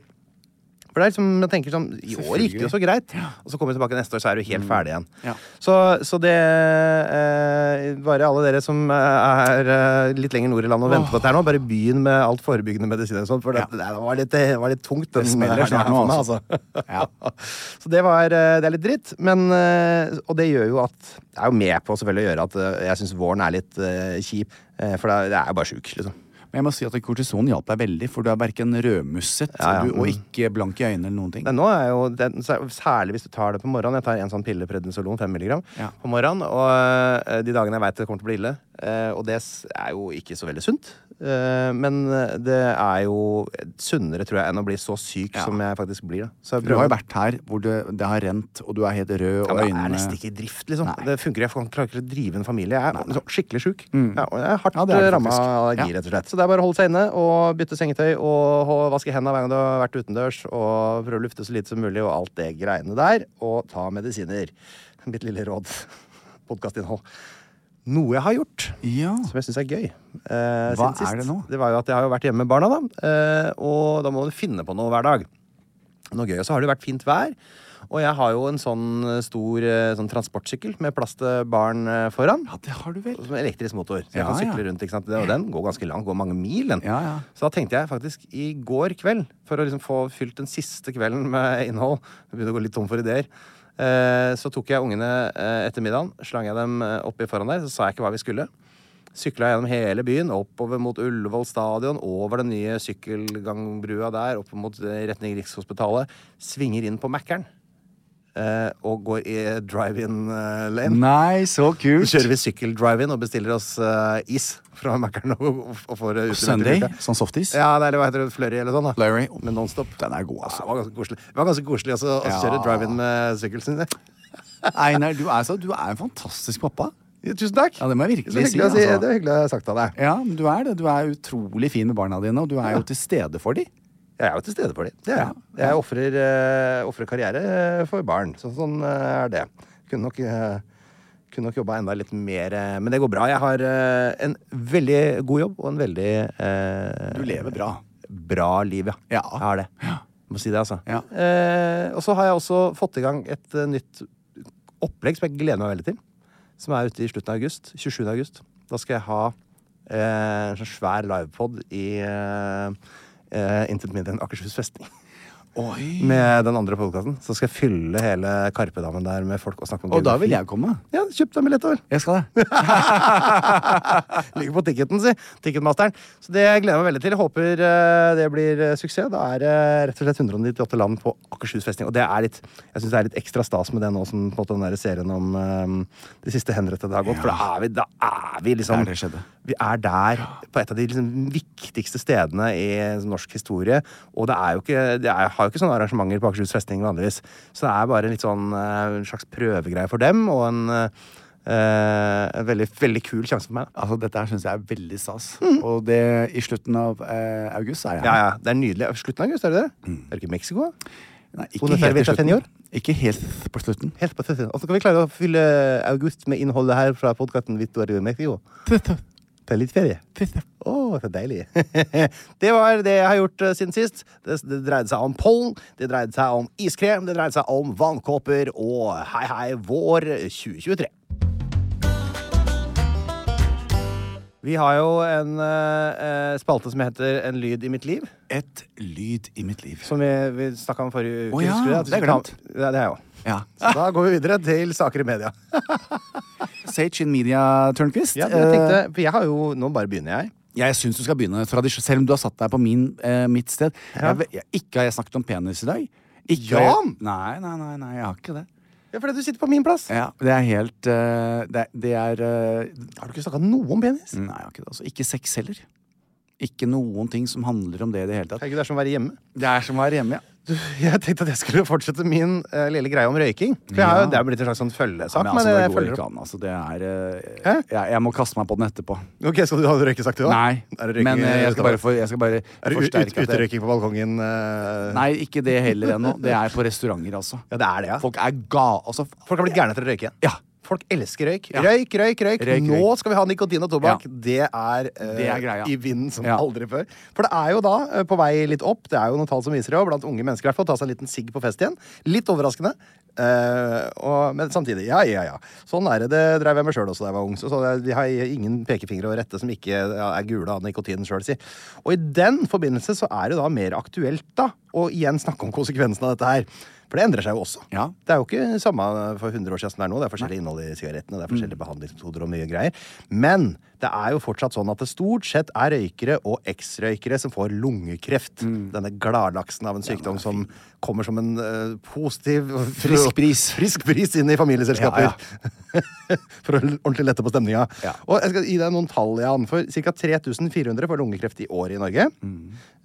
For det er liksom, jeg tenker sånn, I år gikk det jo så greit, og så kommer vi tilbake neste år, så er du helt ferdig igjen. Ja. Så, så det eh, Bare alle dere som eh, er eh, litt lenger nord i landet og venter på dette her nå, bare begynn med alt forebyggende medisin og sånt, for det, Ja. det, var litt, det var litt tungt. den smeller snart nå, altså. Ja. Så det var eh, Det er litt dritt, men eh, Og det gjør jo at Det er jo med på selvfølgelig å gjøre at jeg syns våren er litt uh, kjip, for det det er jo bare sjuk, liksom. Men jeg må si at kortison hjalp deg veldig, for du er verken rødmusset Ja, ja. du- og Mm. ikke blank i øynene eller noen ting. Det nå er jo det, Særlig hvis du tar det på morgenen. Jeg tar en sånn pille prednisolon, 5 mg, Ja. på morgenen. Og eh, de dagene jeg veit det kommer til å bli ille. eh, og det er jo ikke så veldig sunt. eh, men det er jo sunnere, tror jeg, enn å bli så syk som jeg faktisk blir. Så jeg Du har jo vært her hvor det, det har rent, og du er helt rød, og jeg er nesten ikke i drift, liksom. Nei. Det funker, Jeg klarer ikke å drive en familie. Jeg er Nei. skikkelig sjuk. Ja, og jeg er hardt Ja, det ramma av allergi, rett og slett. Så det er bare å holde seg inne og bytte sengetøy og vaske hendene hver gang du har vært utendørs. Og prøve å lufte så lite som mulig og alt det greiene der. Og ta medisiner. Mitt lille råd. Podkastinnhold. Noe jeg har gjort Ja. som jeg syns er gøy. eh, Hva er det nå? Det var jo at jeg har jo vært hjemme med barna, da. eh, og da må du finne på noe hver dag. noe gøy. Og så har det vært fint vær. Og jeg har jo en sånn eh, stor eh, sånn transportsykkel med plass til barn eh, foran. Ja, det har du vel. Som elektrisk motor. Så jeg Ja, kan ja. sykle rundt. ikke sant? Og den går ganske langt. Går mange mil, den. Ja, ja. Så da tenkte jeg faktisk i går kveld, for å liksom få fylt den siste kvelden med innhold Jeg begynner å gå litt tom for ideer. Så tok jeg ungene etter middagen, slang jeg dem oppi foran der, så sa jeg ikke hva vi skulle. Sykla gjennom hele byen, oppover mot Ullevål stadion, over den nye sykkelgangbrua der, opp mot retning Rikshospitalet. Svinger inn på Mækkern. Eh, Og går i drive-in-lane. Nei, så Så kult. kjører vi sykkel-drive-in og bestiller oss eh, is fra Mækkern. Og, og får det utlevert Sunday, sånn softis. Ja, det er, hva heter det, Flurry eller sånn da Flurry. Med nonstop Den er god, Ja, altså. det var ganske koselig Det var ganske koselig også, å Ja. kjøre drive-in med sykkel, synes jeg Einar, du er, så, du er en fantastisk pappa. Ja, Tusen takk Ja, det må jeg Så virkelig si. hyggelig å si, Altså. Det er hyggelig å sagt av deg Ja, men du er det. Du er utrolig fin med barna dine, og du er jo til stede for dem. Jeg er jo til stede for dem Det er jeg Jeg offrer, uh, karriere eh, for barn Så sånn uh, er det Kunne nok uh, kunne nok jobba enda litt mer, eh, men det går bra. Jeg har eh, en veldig god jobb og en veldig eh, Du lever bra. Bra liv, ja. Ja. Jeg har det. Jeg må si det, altså. Ja. Eh, og så har jeg også fått i gang et eh, nytt opplegg som jeg gleder meg veldig til. Som er ute i slutten av august. 27. august. Da skal jeg ha eh, en sånn svær livepod i eh, intet mindre enn Akershus festning. Oi. Med den andre podkasten. Så skal jeg fylle hele Karpedammen der med folk og snakke om Og da vil jeg komme. Ja, kjøp deg billett, vel. Jeg skal det. Ligger på ticketen, si. Ticketmasteren. Så det gleder jeg meg veldig til. Jeg håper eh, det blir eh, suksess. Da er det rett og slett 198 land på Akershus festning. Og det er litt, jeg syns det er litt ekstra stas med det nå som på en måte den der serien om eh, de siste henrettede har gått. For da er vi, da er vi liksom det er det. Vi er der på et av de liksom, viktigste stedene i norsk historie. Og det er jo ikke, det er, har jo ikke sånne arrangementer på Akershus festning vanligvis. Så det er bare litt sånn, eh, en slags prøvegreie for dem, og en, eh, en veldig, veldig kul sjanse for meg. Altså, Dette her syns jeg er veldig stas. Og det i slutten av eh, august er jeg Ja, ja, det er nydelig. Slutten av august, er det det? Er det ikke Mexico? da? Nei, ikke helt, ikke helt på slutten. Helt på slutten. Og så kan vi klare å fylle august med innholdet her fra podkasten Vittor i Mexico. Det er litt ferie. Å, så deilig. det var det jeg har gjort eh, siden sist. Det, det dreide seg om pollen, det dreide seg om iskrem, det dreide seg om vannkåper og hei, hei, vår 2023. Vi har jo en eh, spalte som heter En lyd i mitt liv. Et lyd i mitt liv. Som vi, vi snakka om forrige uke. Oh, ja, vi det er glemt. Ja, det er jeg òg. Ja. Så da går vi videre til saker i media. Sage in Media, Tørnquist. Ja, jeg tenkte, for jeg har jo, Nå bare begynner jeg. Eh, Jeg syns du skal begynne selv om du har satt deg på min, eh, mitt sted. Ja. Jeg, jeg, ikke har jeg snakket om penis i dag. Ikke Jan! Nei, nei, nei, nei, jeg har ikke det. Ja, Fordi du sitter på min plass. Ja, det er helt uh, Det, det er uh, Har du ikke snakka noe om penis? Nei, jeg har ikke det. Altså. Ikke sex heller. Ikke noen ting som handler om det i det hele tatt. Herregud, det er som å være hjemme. Det er som å være hjemme, ja. Du, jeg tenkte at jeg skulle fortsette min uh, lille greie om røyking. For har Ja. Det er blitt en slags sånn følgesak. Ja, men, altså, det jeg går ikke an. Altså, det er uh, jeg, jeg må kaste meg på den etterpå. Ok, Skal du ha røykesak, du òg? Nei, det men uh, jeg skal bare, for, jeg skal bare Er det ut, det- uterøyking på balkongen? Nei, ikke det heller ennå. Det er på restauranter, altså. Ja, det er det, ja. Folk er ga... Altså, Folk har blitt gærne etter å røyke igjen. ja. Folk elsker røyk. Ja. Røyk, røyk, røyk. Røyk, Nå skal vi ha nikotin og tobakk. Ja. Det er, uh, Det er i vinden som Ja. aldri før. For det er jo da uh, på vei litt opp. Det er jo noen tall som viser det, og blant unge mennesker i hvert fall. Ta seg en liten sigg på fest igjen. Litt overraskende. Uh, og, men samtidig, ja, ja, ja. Sånn er det. Det drev jeg med sjøl også da jeg var ung. Så, jeg har ingen pekefingre å rette som ikke er gule av nikotin sjøl, si. Og i den forbindelse så er det da mer aktuelt, da, å igjen snakke om konsekvensene av dette her. For det endrer seg jo også. Ja. Det er jo ikke samme for 100 år siden som det er nå. Det er forskjellig innhold i sigarettene, det er forskjellige behandlingsmetoder og mye greier. Men det er jo fortsatt sånn at det stort sett er røykere og eks-røykere som får lungekreft. Denne gladlaksen av en sykdom som kommer som en uh, positiv Frisk bris. Frisk bris inn i familieselskaper. Ja, for å ordentlig lette på stemninga. Ja. Og jeg skal gi deg noen tall, Jan. For ca. 3400 får lungekreft i året i Norge.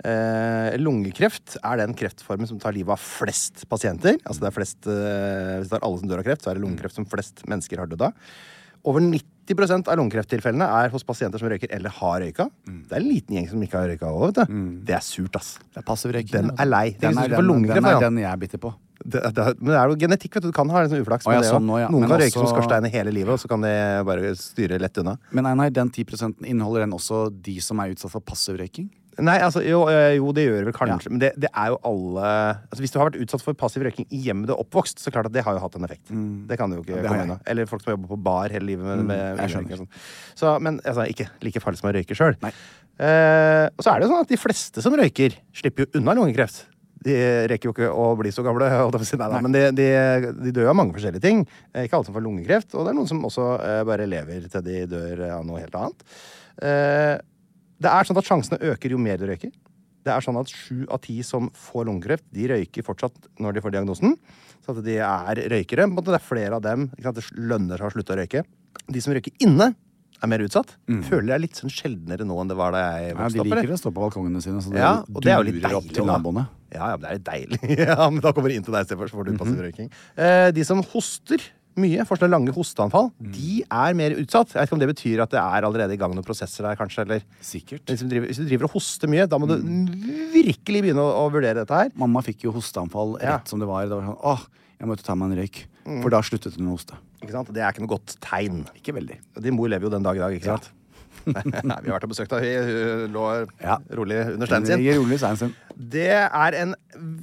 Eh, lungekreft er den kreftformen som tar livet av flest pasienter. Altså det er flest, eh, Hvis det er alle som dør av kreft, så er det lungekreft som flest mennesker har dødd av. Over 90% av lungekrefttilfellene er hos pasienter som røyker eller har røyka. Det er en liten gjeng som ikke har røyka òg, vet du. Det er surt, ass. Det er passiv røyking. Den altså. er lei. Den er, den, den, er den jeg er bitter på. Det, det, men det er jo genetikk, vet du. Du kan ha liksom uflaks Å, ja, det sånn også. ja. Noen Men kan røyke som skorsteiner skorstein hele livet, og så kan de bare styre lett unna. Men nei, nei, den 10 inneholder den også de som er utsatt for passiv røyking? Nei, altså, jo, jo, det gjør det vel kanskje. Men det, det er jo alle altså, Hvis du har vært utsatt for passiv røyking i hjemmet du er oppvokst, så klart at det har jo hatt en effekt. Det kan det jo ikke det komme unna. Eller folk som har jobbet på bar hele livet med, med jeg røyking sånn. Så, men altså, ikke like farlig som å røyke sjøl. Eh, og så er det jo sånn at de fleste som røyker, slipper jo unna lungekreft. De rekker jo ikke å bli så gamle, si. Nei, men de, de, de dør av mange forskjellige ting. Eh, Ikke alle som får lungekreft, og det er noen som også eh, bare lever til de dør av noe helt annet. Eh, det er sånn at sjansene øker jo mer du røyker. Det er sånn at sju av ti som får lungekreft, de røyker fortsatt når de får diagnosen. Så at de er røykere. Men Det er flere av dem. Det lønner seg å slutte å røyke. De som røyker inne, er mer utsatt. Føler jeg litt sånn sjeldnere nå enn det var da jeg vokste opp. opp. eller? liker å stå på balkongene sine, så det Ja, og det er jo litt durer opp til naboene. Ja, ja, men det er litt deilig. ja, men da kommer de inn til deg så får du passiv røyking. Eh, de som hoster mye, får sånne lange hosteanfall, de er mer utsatt. Jeg vet ikke om det betyr at det er allerede i gang noen prosesser der, kanskje, eller Sikkert. hvis du, driver, hvis du driver og hoster mye, da må du virkelig begynne å, å vurdere dette her. Mamma fikk jo hosteanfall rett Ja. som det var. Det var sånn, åh, jeg måtte ta meg en røyk. Mm. For da sluttet hun å hoste. Ikke sant? Det er ikke noe godt tegn. Ikke veldig. Din mor lever jo den dag i dag, ikke sant? Nei, vi har vært og besøkt henne. Hun lå Ja. rolig under steinen sin. rolig sin. Det er en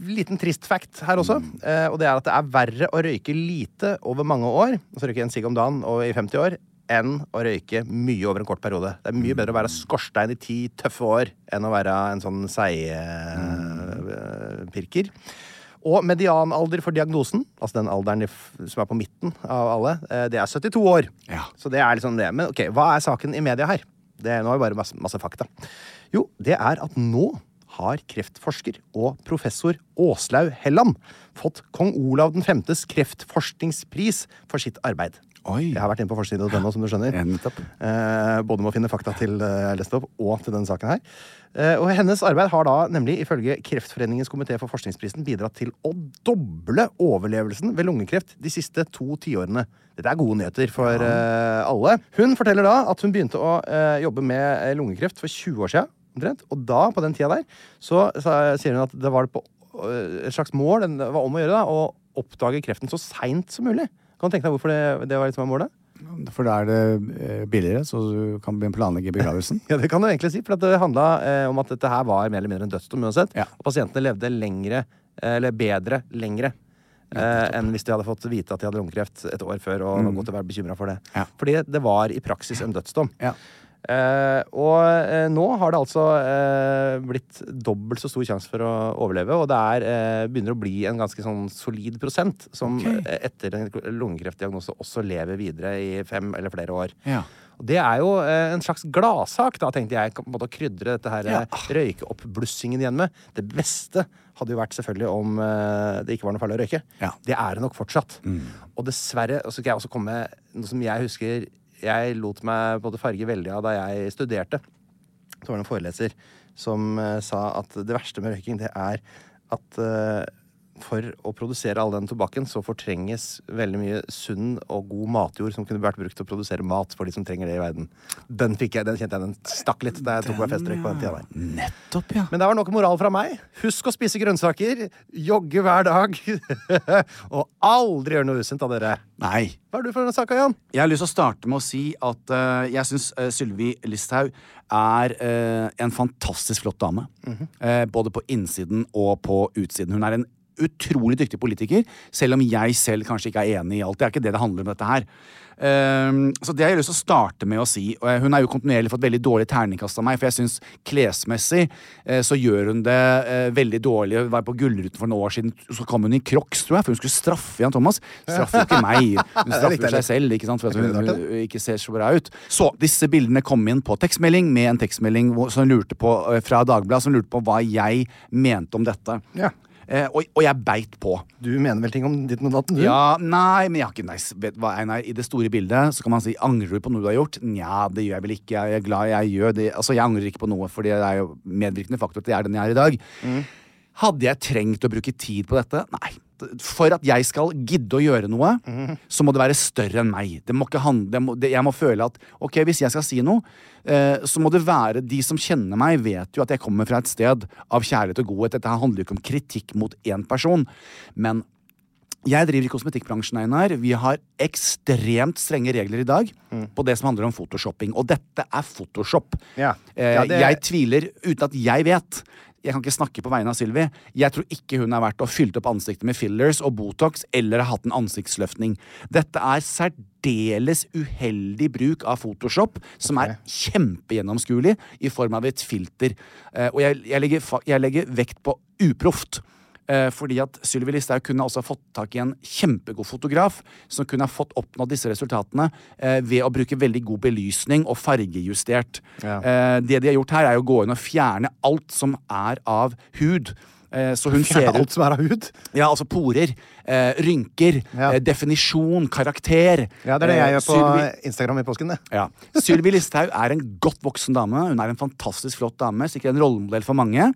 liten trist fact her også. Mm. Og det er at det er verre å røyke lite over mange år, altså røyke en sigg om dagen og i 50 år, enn å røyke mye over en kort periode. Det er mye bedre å være skorstein i ti tøffe år enn å være en sånn seigpirker. Og medianalder for diagnosen, altså den alderen som er på midten av alle, eh, det er 72 år. Ja. Så det er liksom det. Men ok, hva er saken i media her? Det nå har vi bare masse, masse fakta. Jo, det er at nå har kreftforsker og professor Åslaug Helland fått kong Olav 5.s kreftforskningspris for sitt arbeid. Oi. Jeg har vært inne på forsiden.no, som du skjønner. Eh, både med å finne fakta til eh, jeg leste opp, og til denne saken her. Eh, og hennes arbeid har da nemlig ifølge Kreftforeningens komité for forskningsprisen bidratt til å doble overlevelsen ved lungekreft de siste to tiårene. Dette er gode nyheter for eh, alle. Hun forteller da at hun begynte å eh, jobbe med eh, lungekreft for 20 år siden. Omtrent. Og da, på den tida der, så, så sier hun at det var på et slags mål, det var om å gjøre da, å oppdage kreften så seint som mulig. Kan du tenke deg hvorfor det, det var liksom målet? For da er det eh, billigere, så du kan planlegge begravelsen. Ja, det kan du egentlig si, for det handla eh, om at dette her var mer eller mindre en dødsdom uansett. Ja. Og pasientene levde lengre, eh, eller bedre lengre. Eh, enn hvis de hadde fått vite at de hadde lungekreft et år før og mm. gått å være bekymra for det. Ja. Fordi det var i praksis en dødsdom. Ja. Eh, og eh, nå har det altså eh, blitt dobbelt så stor sjanse for å overleve, og det er, begynner å bli en ganske sånn solid prosent som Ok. eh, etter en lungekreftdiagnose også lever videre i fem eller flere år. Ja. Og det er jo en slags gladsak, da, tenkte jeg, på en måte å krydre dette her Ja. røykeoppblussingen igjen med. Det beste hadde jo vært selvfølgelig om det ikke var noe farlig å røyke. Ja. Det er det nok fortsatt. Og dessverre, og så skal jeg også komme med noe som jeg husker jeg lot meg både farge veldig av da jeg studerte. Så var det en foreleser som eh, sa at det verste med røyking, det er at eh, for å produsere all den tobakken, så fortrenges veldig mye sunn og god matjord som kunne vært brukt til å produsere mat for de som trenger det i verden. Den fikk jeg, den kjente jeg, den stakk litt da jeg tok meg festrøyk på den tida der. Nettopp, ja. Men det var nok moral fra meg. Husk å spise grønnsaker, jogge hver dag, og aldri gjøre noe usunt av dere. Nei. Hva er du for en sak, Jan? Jeg har lyst til å starte med å si at uh, jeg syns Sylvi Listhaug er uh, en fantastisk flott dame. Eh, både på innsiden og på utsiden. Hun er en utrolig dyktig politiker, selv om jeg selv kanskje ikke er enig i alt. Det er ikke det det handler om dette her. Um, så det har jeg lyst til å starte med å si. Hun har jo kontinuerlig fått veldig dårlig terningkast av meg, for jeg syns klesmessig uh, så gjør hun det uh, veldig dårlig. Hun var på Gullruten for noen år siden, så kom hun i crocs, tror jeg, for hun skulle straffe Jan Thomas. Straffer jo ikke meg. Hun straffer seg selv, ikke sant, for at hun, ikke ser så bra ut. Så disse bildene kom inn på tekstmelding med en tekstmelding som lurte på, eh, fra Dagbladet som lurte på hva jeg mente om dette. Ja. Eh, og, og jeg beit på. Du mener vel ting om ditt og datten, du? Ja, nei, men jeg har ikke nice. vet hva, Einar, I det store bildet så kan man si angrer du på noe du har gjort? Nja, det gjør jeg vel ikke. Jeg er glad jeg gjør det. Altså, Jeg angrer ikke på noe, for det er jo medvirkende faktor at jeg er den jeg er i dag. Hadde jeg trengt å bruke tid på dette? Nei. For at jeg skal gidde å gjøre noe, så må det være større enn meg. Det må ikke handle, må, det, jeg må føle at ok, hvis jeg skal si noe, eh, så må det være De som kjenner meg, vet jo at jeg kommer fra et sted av kjærlighet og godhet. Dette handler jo ikke om kritikk mot én person, men Jeg driver i kosmetikkbransjen, Einar. Vi har ekstremt strenge regler i dag på det som handler om photoshopping. Og dette er Photoshop. Ja. Eh, Ja, det- Jeg tviler, uten at jeg vet Jeg kan ikke snakke på vegne av Sylvi. Jeg tror ikke hun har vært å fylt opp ansiktet med fillers og Botox eller har hatt en ansiktsløftning. Dette er særdeles uheldig bruk av Photoshop, som er kjempegjennomskuelig i form av et filter. Eh, og jeg, jeg, legger, jeg legger vekt på uproft. Eh, fordi at Sylvi Listhaug kunne også fått tak i en kjempegod fotograf som kunne ha fått oppnådd disse resultatene eh, ved å bruke veldig god belysning og fargejustert. Ja. Eh, det de har gjort her, er å gå inn og fjerne alt som er av hud. Eh, så hun ser Alt ut som er av hud. Ja, altså porer, eh, rynker, Ja. eh, definisjon, karakter. Ja, det er det jeg gjør på Sylvi- Instagram i påsken, det. ja. Sylvi Listhaug er en godt voksen dame. Hun er en fantastisk flott dame. Sikkert en rollemodell for mange.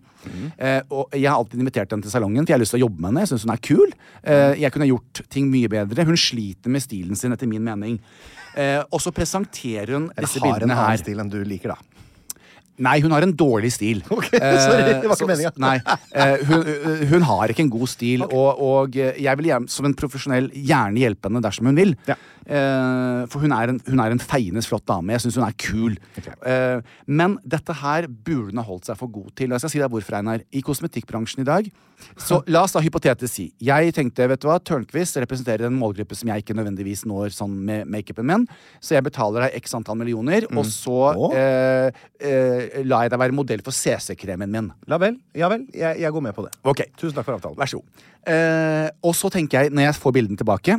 Eh, og jeg har alltid invitert henne til salongen, for jeg har lyst til å jobbe med henne. Jeg syns hun er kul. Eh, jeg kunne gjort ting mye bedre. Hun sliter med stilen sin, etter min mening. Eh, og så presenterer hun disse bildene her. Eller har en annen her. stil enn du liker, da. Nei, hun har en dårlig stil. Ok, sorry, det var ikke så- meningen. Nei, eh, hun, hun har ikke en god stil, og, og jeg vil som en profesjonell gjerne hjelpe henne dersom hun vil. Ja. Eh, for hun er en, hun er en feiende flott dame. Jeg syns hun er kul. Eh, men dette her burde hun ha holdt seg for god til. Og jeg skal si deg hvorfor, Einar. I kosmetikkbransjen i dag Så la oss da hypotetisk si Jeg tenkte, vet du hva, Tørnquist representerer en målgruppe som jeg ikke nødvendigvis når sånn med makeupen min, så jeg betaler deg x antall millioner, og så oh. eh, eh, lar jeg deg være modell for CC-kremen min. La vel. Ja vel. Jeg, jeg går med på det. Ok, Tusen takk for avtalen. Vær så god. Eh, og så tenker jeg, når jeg får bildene tilbake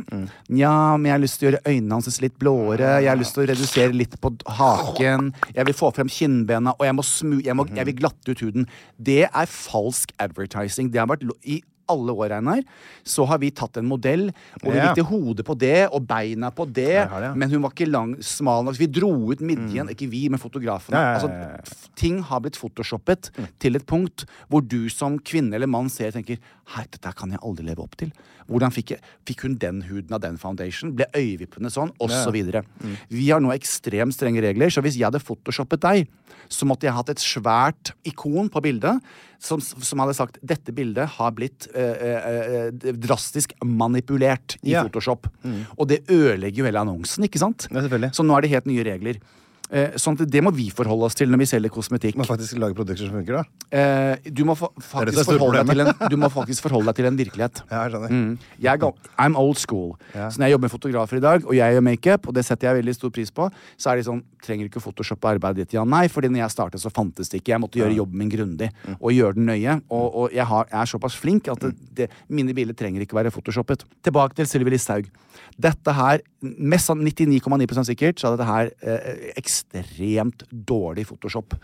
Ja, men jeg har lyst til å gjøre øynene hans litt blåere. Jeg har lyst til å redusere litt på haken. Jeg vil få frem kinnbena, og jeg må smu Jeg, må, jeg vil glatte ut huden. Det er falsk advertising. Det har vært i alle år, Einar, så har vi tatt en modell, og vi Ja. likte hodet på det, og beina på det, det, ja. men hun var ikke lang, smal nok. Vi dro ut midjen, ikke vi, men fotografene. Ja, ja, ja, Altså, ja, ja. ting har blitt photoshoppet til et punkt hvor du som kvinne eller mann ser og tenker Hei, dette kan jeg aldri leve opp til. Hvordan fikk, jeg, fikk hun den huden av den foundation? Ble øyevippene sånn? Og så videre. Vi har nå ekstremt strenge regler, så hvis jeg hadde photoshoppet deg, så måtte jeg hatt et svært ikon på bildet som, som hadde sagt dette bildet har blitt eh, eh, eh, drastisk manipulert i Ja. Photoshop. Og det ødelegger jo hele annonsen, ikke sant? Ja, selvfølgelig. Så nå er det helt nye regler. Eh, sånn at det må vi forholde oss til når vi selger kosmetikk. Må faktisk lage produkter som funker, da. Eh, du, må faktisk forholde deg til en, du må faktisk forholde deg til en virkelighet. Ja, jeg skjønner. Mm. Jeg I'm old school. Ja. Så når jeg jobber med fotografer i dag, og jeg gjør makeup, og det setter jeg veldig stor pris på, så er de sånn Trenger du ikke photoshoppe arbeidet ditt? Ja, nei, fordi når jeg startet, så fantes det ikke. Jeg måtte gjøre jobben min grundig Mm. og gjøre den nøye. Og, og jeg, har, jeg er såpass flink at det, det, mine bilder trenger ikke være photoshoppet. Tilbake til Sylvi Listhaug. Dette her, mest sann- 99,9% sikkert, så er dette her eh, ekstremt dårlig Photoshop.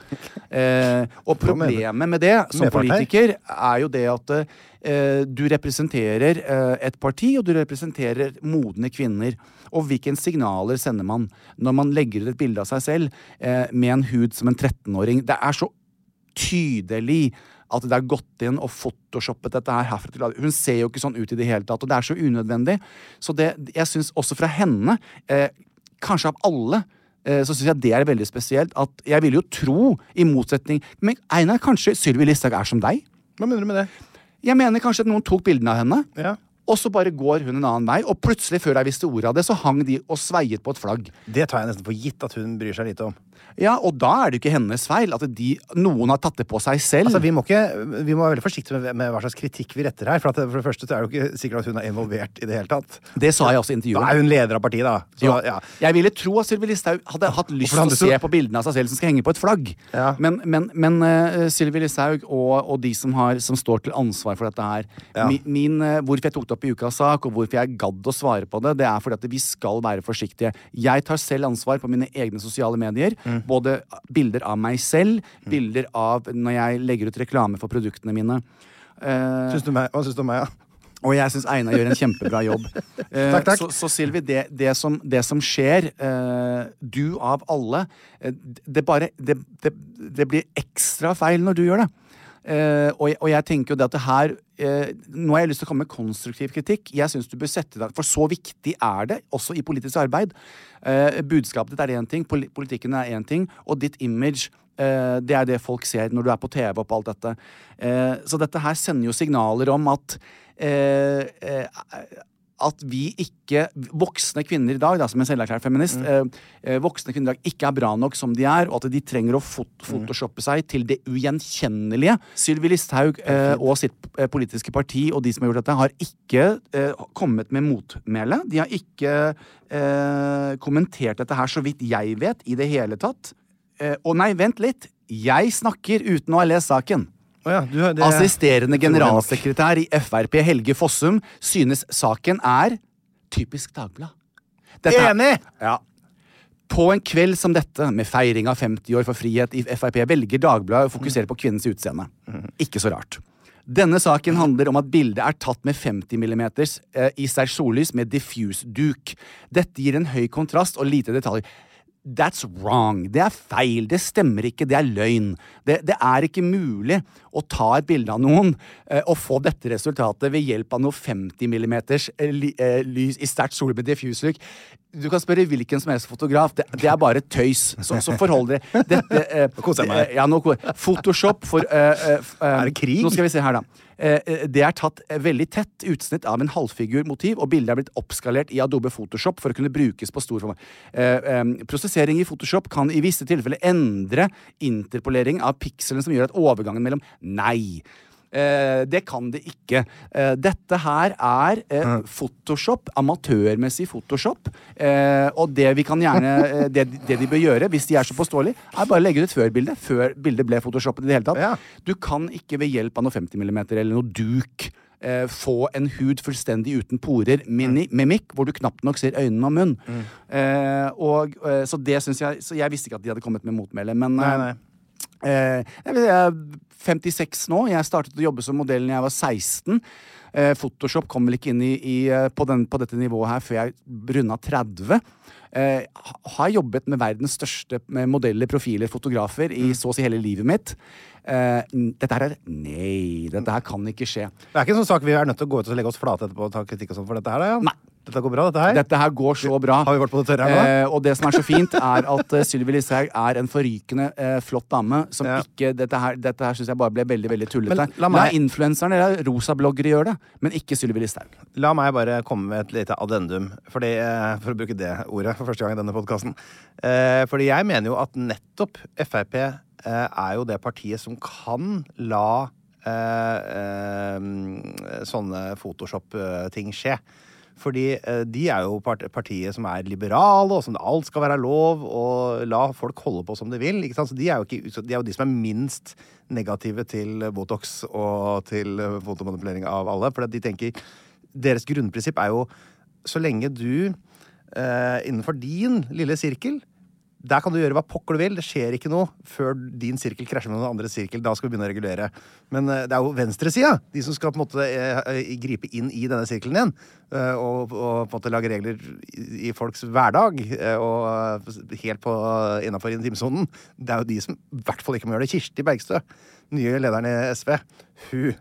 Eh, og problemet med det som politiker er jo det at eh, du representerer eh, et parti, og du representerer modne kvinner. Og hvilke signaler sender man når man legger ut et bilde av seg selv eh, med en hud som en 13-åring? Det er så tydelig at det er gått inn og photoshoppet dette her herfra til Hun ser jo ikke sånn ut i det hele tatt, og det er så unødvendig. Så det, jeg syns også fra henne, eh, kanskje av alle, så syns jeg det er veldig spesielt. At jeg vil jo tro, i motsetning Men Einar, kanskje Sylvi Listhaug er som deg? Hva mener du med det? Jeg mener kanskje at noen tok bildene av henne, Ja. og så bare går hun en annen vei. Og plutselig, før jeg visste ordet av det, så hang de og sveiet på et flagg. Det tar jeg nesten for gitt at hun bryr seg lite om. Ja, Og da er det jo ikke hennes feil at de, noen har tatt det på seg selv. Altså, vi, må ikke, vi må være veldig forsiktige med, med hva slags kritikk vi retter her. For, at, for det første så er det jo ikke sikkert at hun er involvert i det hele tatt. Det sa jeg også i intervjuet. Da er hun leder av partiet, da. Så, ja. Jeg ville tro at Sylvi Listhaug hadde hatt lyst til å se på bildene av seg selv som skal henge på et flagg. Ja. Men, men, men uh, Sylvi Listhaug og, og de som, har, som står til ansvar for dette her Ja. min, min, uh, Hvorfor jeg tok det opp i ukas sak, og hvorfor jeg gadd å svare på det, det er fordi at vi skal være forsiktige. Jeg tar selv ansvar på mine egne sosiale medier. Mm. Både bilder av meg selv, bilder av når jeg legger ut reklame for produktene mine. Uh, Syns du meg, hva syns du om meg, ja? og jeg syns Einar gjør en kjempebra jobb. Eh, Takk, takk. Så, så Silvi, det, det, som, det som skjer, eh, du av alle eh, Det bare det, det, det blir ekstra feil når du gjør det. Eh, og, jeg- og jeg tenker jo det at det her uh, Nå har jeg lyst til å komme med konstruktiv kritikk. Jeg synes du bør sette deg For så viktig er det, også i politisk arbeid. Uh, budskapet ditt er én ting, politikken er én ting, og ditt image det er det folk ser når du er på TV og på alt dette. Så dette her sender jo signaler om at at vi ikke Voksne kvinner i dag, da, som en selverklært feminist, mm. eh, voksne kvinner i dag ikke er bra nok som de er, og at de trenger å fot photoshoppe seg til det ugjenkjennelige. Sylvi Listhaug eh, og sitt eh, politiske parti og de som har gjort dette, har ikke eh, kommet med motmæle. De har ikke eh, kommentert dette her, så vidt jeg vet, i det hele tatt. Eh, og nei, vent litt. Jeg snakker uten å ha lest saken. Å ja, du, det, Assisterende generalsekretær i Frp Helge Fossum synes saken er typisk Dagblad. Dette Enig! Ja. På en kveld som dette, med feiring av 50 år for frihet i Frp, velger Dagbladet å fokusere på kvinnens utseende. Ikke så rart. Denne saken handler om at bildet er tatt med 50 mm eh, i sterkt sollys med diffuse duk. Dette gir en høy kontrast og lite detaljer. That's wrong. Det er feil. Det stemmer ikke. Det er løgn. Det, det er ikke mulig å ta et bilde av noen eh, og få dette resultatet ved hjelp av noe 50 mm lys i sterkt sol med diffuse look. Du kan spørre hvilken som helst fotograf. Det, det er bare tøys. Så, så forhold dere Dette eh, det- Ja, nå, Photoshop for eh, eh, eh, Er det krig? Nå skal vi se her, da. Eh, eh, Det er tatt eh, veldig tett utsnitt av en halvfigurmotiv, og bildet er blitt oppskalert i Adobe Photoshop for å kunne brukes på stor format. Prosessering i Photoshop kan i visse tilfeller endre interpolering av pikselen som gjør at overgangen mellom Nei. Eh, det kan det ikke. Eh, dette her er eh, Photoshop, amatørmessig Photoshop. Eh, og det vi kan gjerne det, det de bør gjøre, hvis de er så påståelige, er bare å legge ut et før-bilde. Før bildet ble photoshoppet i det hele tatt. Ja. Du kan ikke ved hjelp av noe 50 mm eller noe duk eh, få en hud fullstendig uten porer, mini, mimikk, hvor du knapt nok ser øynene og munn. Eh, og, eh, så det syns jeg Så jeg visste ikke at de hadde kommet med motmæle, men Nei, nei. Eh, jeg jeg 56 nå. Jeg startet å jobbe som modell da jeg var 16. Eh, Photoshop kom vel ikke inn i, i, eh, på, den, på dette nivået her før jeg runda 30. Eh, har jobbet med verdens største med modeller, profiler, fotografer i så å si hele livet mitt. Eh, dette her er Nei, dette her kan ikke skje. Det er ikke en sånn sak vi er nødt til å gå ut og legge oss flate etterpå og ta kritikk og sånn for dette her, da, Jan? Nei. Dette går bra, dette her? Dette her går så bra. Har vi vært på det tørre her nå? Eh, og det som er så fint, er at uh, Sylvi Listhaug er en forrykende eh, flott dame som Ja. ikke Dette her, dette her syns jeg bare ble veldig veldig tullete. Men la La, meg- influenserne eller rosabloggere gjøre det, men ikke Sylvi Listhaug. La meg bare komme med et lite addendum, fordi, eh, for å bruke det ordet for første gang i denne podkasten. Eh, fordi jeg mener jo at nettopp Frp eh, er jo det partiet som kan la eh, eh, sånne Photoshop-ting skje. Fordi eh, de er jo part partiet som er liberale, og som alt skal være lov, og la folk holde på som de vil. Ikke sant? Så de er, jo ikke, de er jo de som er minst negative til Botox og til fotomanipulering av alle. For de tenker Deres grunnprinsipp er jo så lenge du eh, innenfor din lille sirkel der kan du gjøre hva pokker du vil. Det skjer ikke noe før din sirkel krasjer med noen andre sirkel. Da skal vi begynne å regulere. Men eh, det er jo venstresida, de som skal på en måte eh, eh, gripe inn i denne sirkelen igjen. og, og på en måte lage regler i, folks hverdag. og helt på innafor intimsonen. Det er jo de som i hvert fall ikke må gjøre det. Kirsti Bergstø, nye lederen i SV. Hun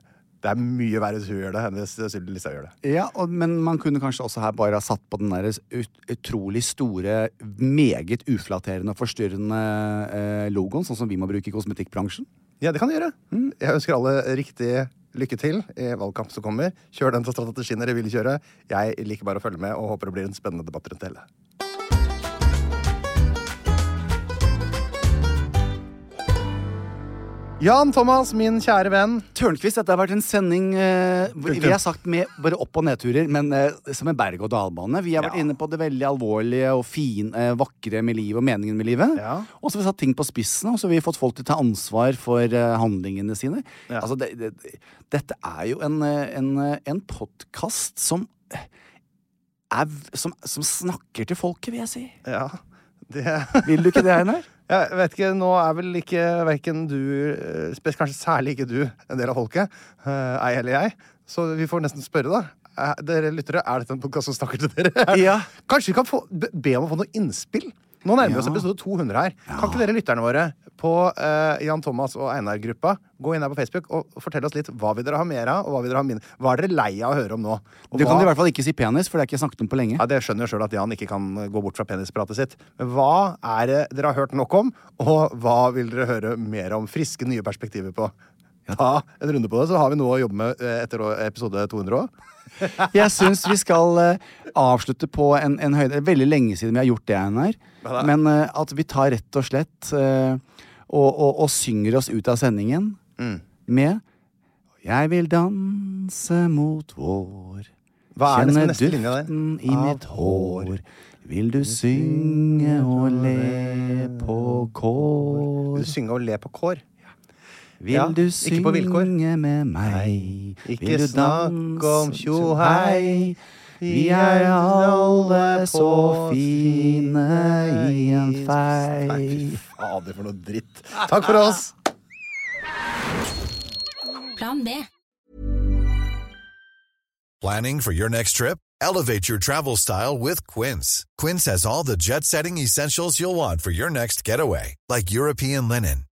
Det er mye verre hvis hun gjør det, enn hvis Sylvi Listhaug gjør det. Ja, og, Men man kunne kanskje også her bare ha satt på den der ut, utrolig store, meget uflatterende og forstyrrende eh, logoen, sånn som vi må bruke i kosmetikkbransjen. Ja, det kan du gjøre. Jeg ønsker alle riktig lykke til i valgkamp som kommer. Kjør den strategien dere vil kjøre. Jeg liker bare å følge med og håper det blir en spennende debatt rundt det hele. Jan Thomas, min kjære venn. Tørnquist, dette har vært en sending eh, vi har sagt med bare opp- og nedturer, men eh, som en berg-og-dal-bane. Vi har vært Ja. inne på det veldig alvorlige og fine, eh, vakre med livet og meningen med livet. Ja. Og så har vi satt ting på spissen, og så har vi fått folk til å ta ansvar for eh, handlingene sine. Ja. Altså, det, det, dette er jo en, eh, en, eh, en podkast som som, som snakker til folket, vil jeg si. Ja, det Vil du ikke det, Einar? Jeg vet ikke, nå er vel ikke verken du, eh, kanskje særlig ikke du, en del av folket. eh, Ei eller jeg. Så vi får nesten spørre, da. Eh, Dere lyttere, er dette en podkast som snakker til dere? Ja. Kanskje vi kan få, be be om å få noe innspill? Nå nærmer vi oss episode 200 her. Kan ikke dere lytterne våre på uh, Jan Thomas og Einar-gruppa gå inn her på Facebook og fortelle oss litt hva vil dere ha mer av, og hva vil dere ha mindre Hva er dere lei av å høre om nå? Og Du kan hva- i hvert fall ikke si penis, for det er ikke snakket om på lenge. ja, Det skjønner jo sjøl at Jan ikke kan gå bort fra penispratet sitt. Men hva er det dere har hørt nok om, og hva vil dere høre mer om? Friske, nye perspektiver på? ta en runde på det, så har vi noe å jobbe med eh, etter episode 200 òg. Jeg syns vi skal eh, avslutte på en, en høyde veldig lenge siden vi har gjort det, Her. Men eh, at vi tar rett og slett eh, og, og, og synger oss ut av sendingen Mm. med Jeg vil danse mot vår. Hva er Kjenne duften i mitt hår. Vil du synge og le på kår? Vil du synge og le på kår? Vil Ja, du synge med meg? Ikke Vil du snakk om tjohei. Vi er alle så fine i en Nei, fei. fy fader, for noe dritt. Takk for oss! Plan B. Planning for your next trip? Elevate your travel style with Quince. Quince has all the jet setting essentials you'll want for your next getaway, like European linen,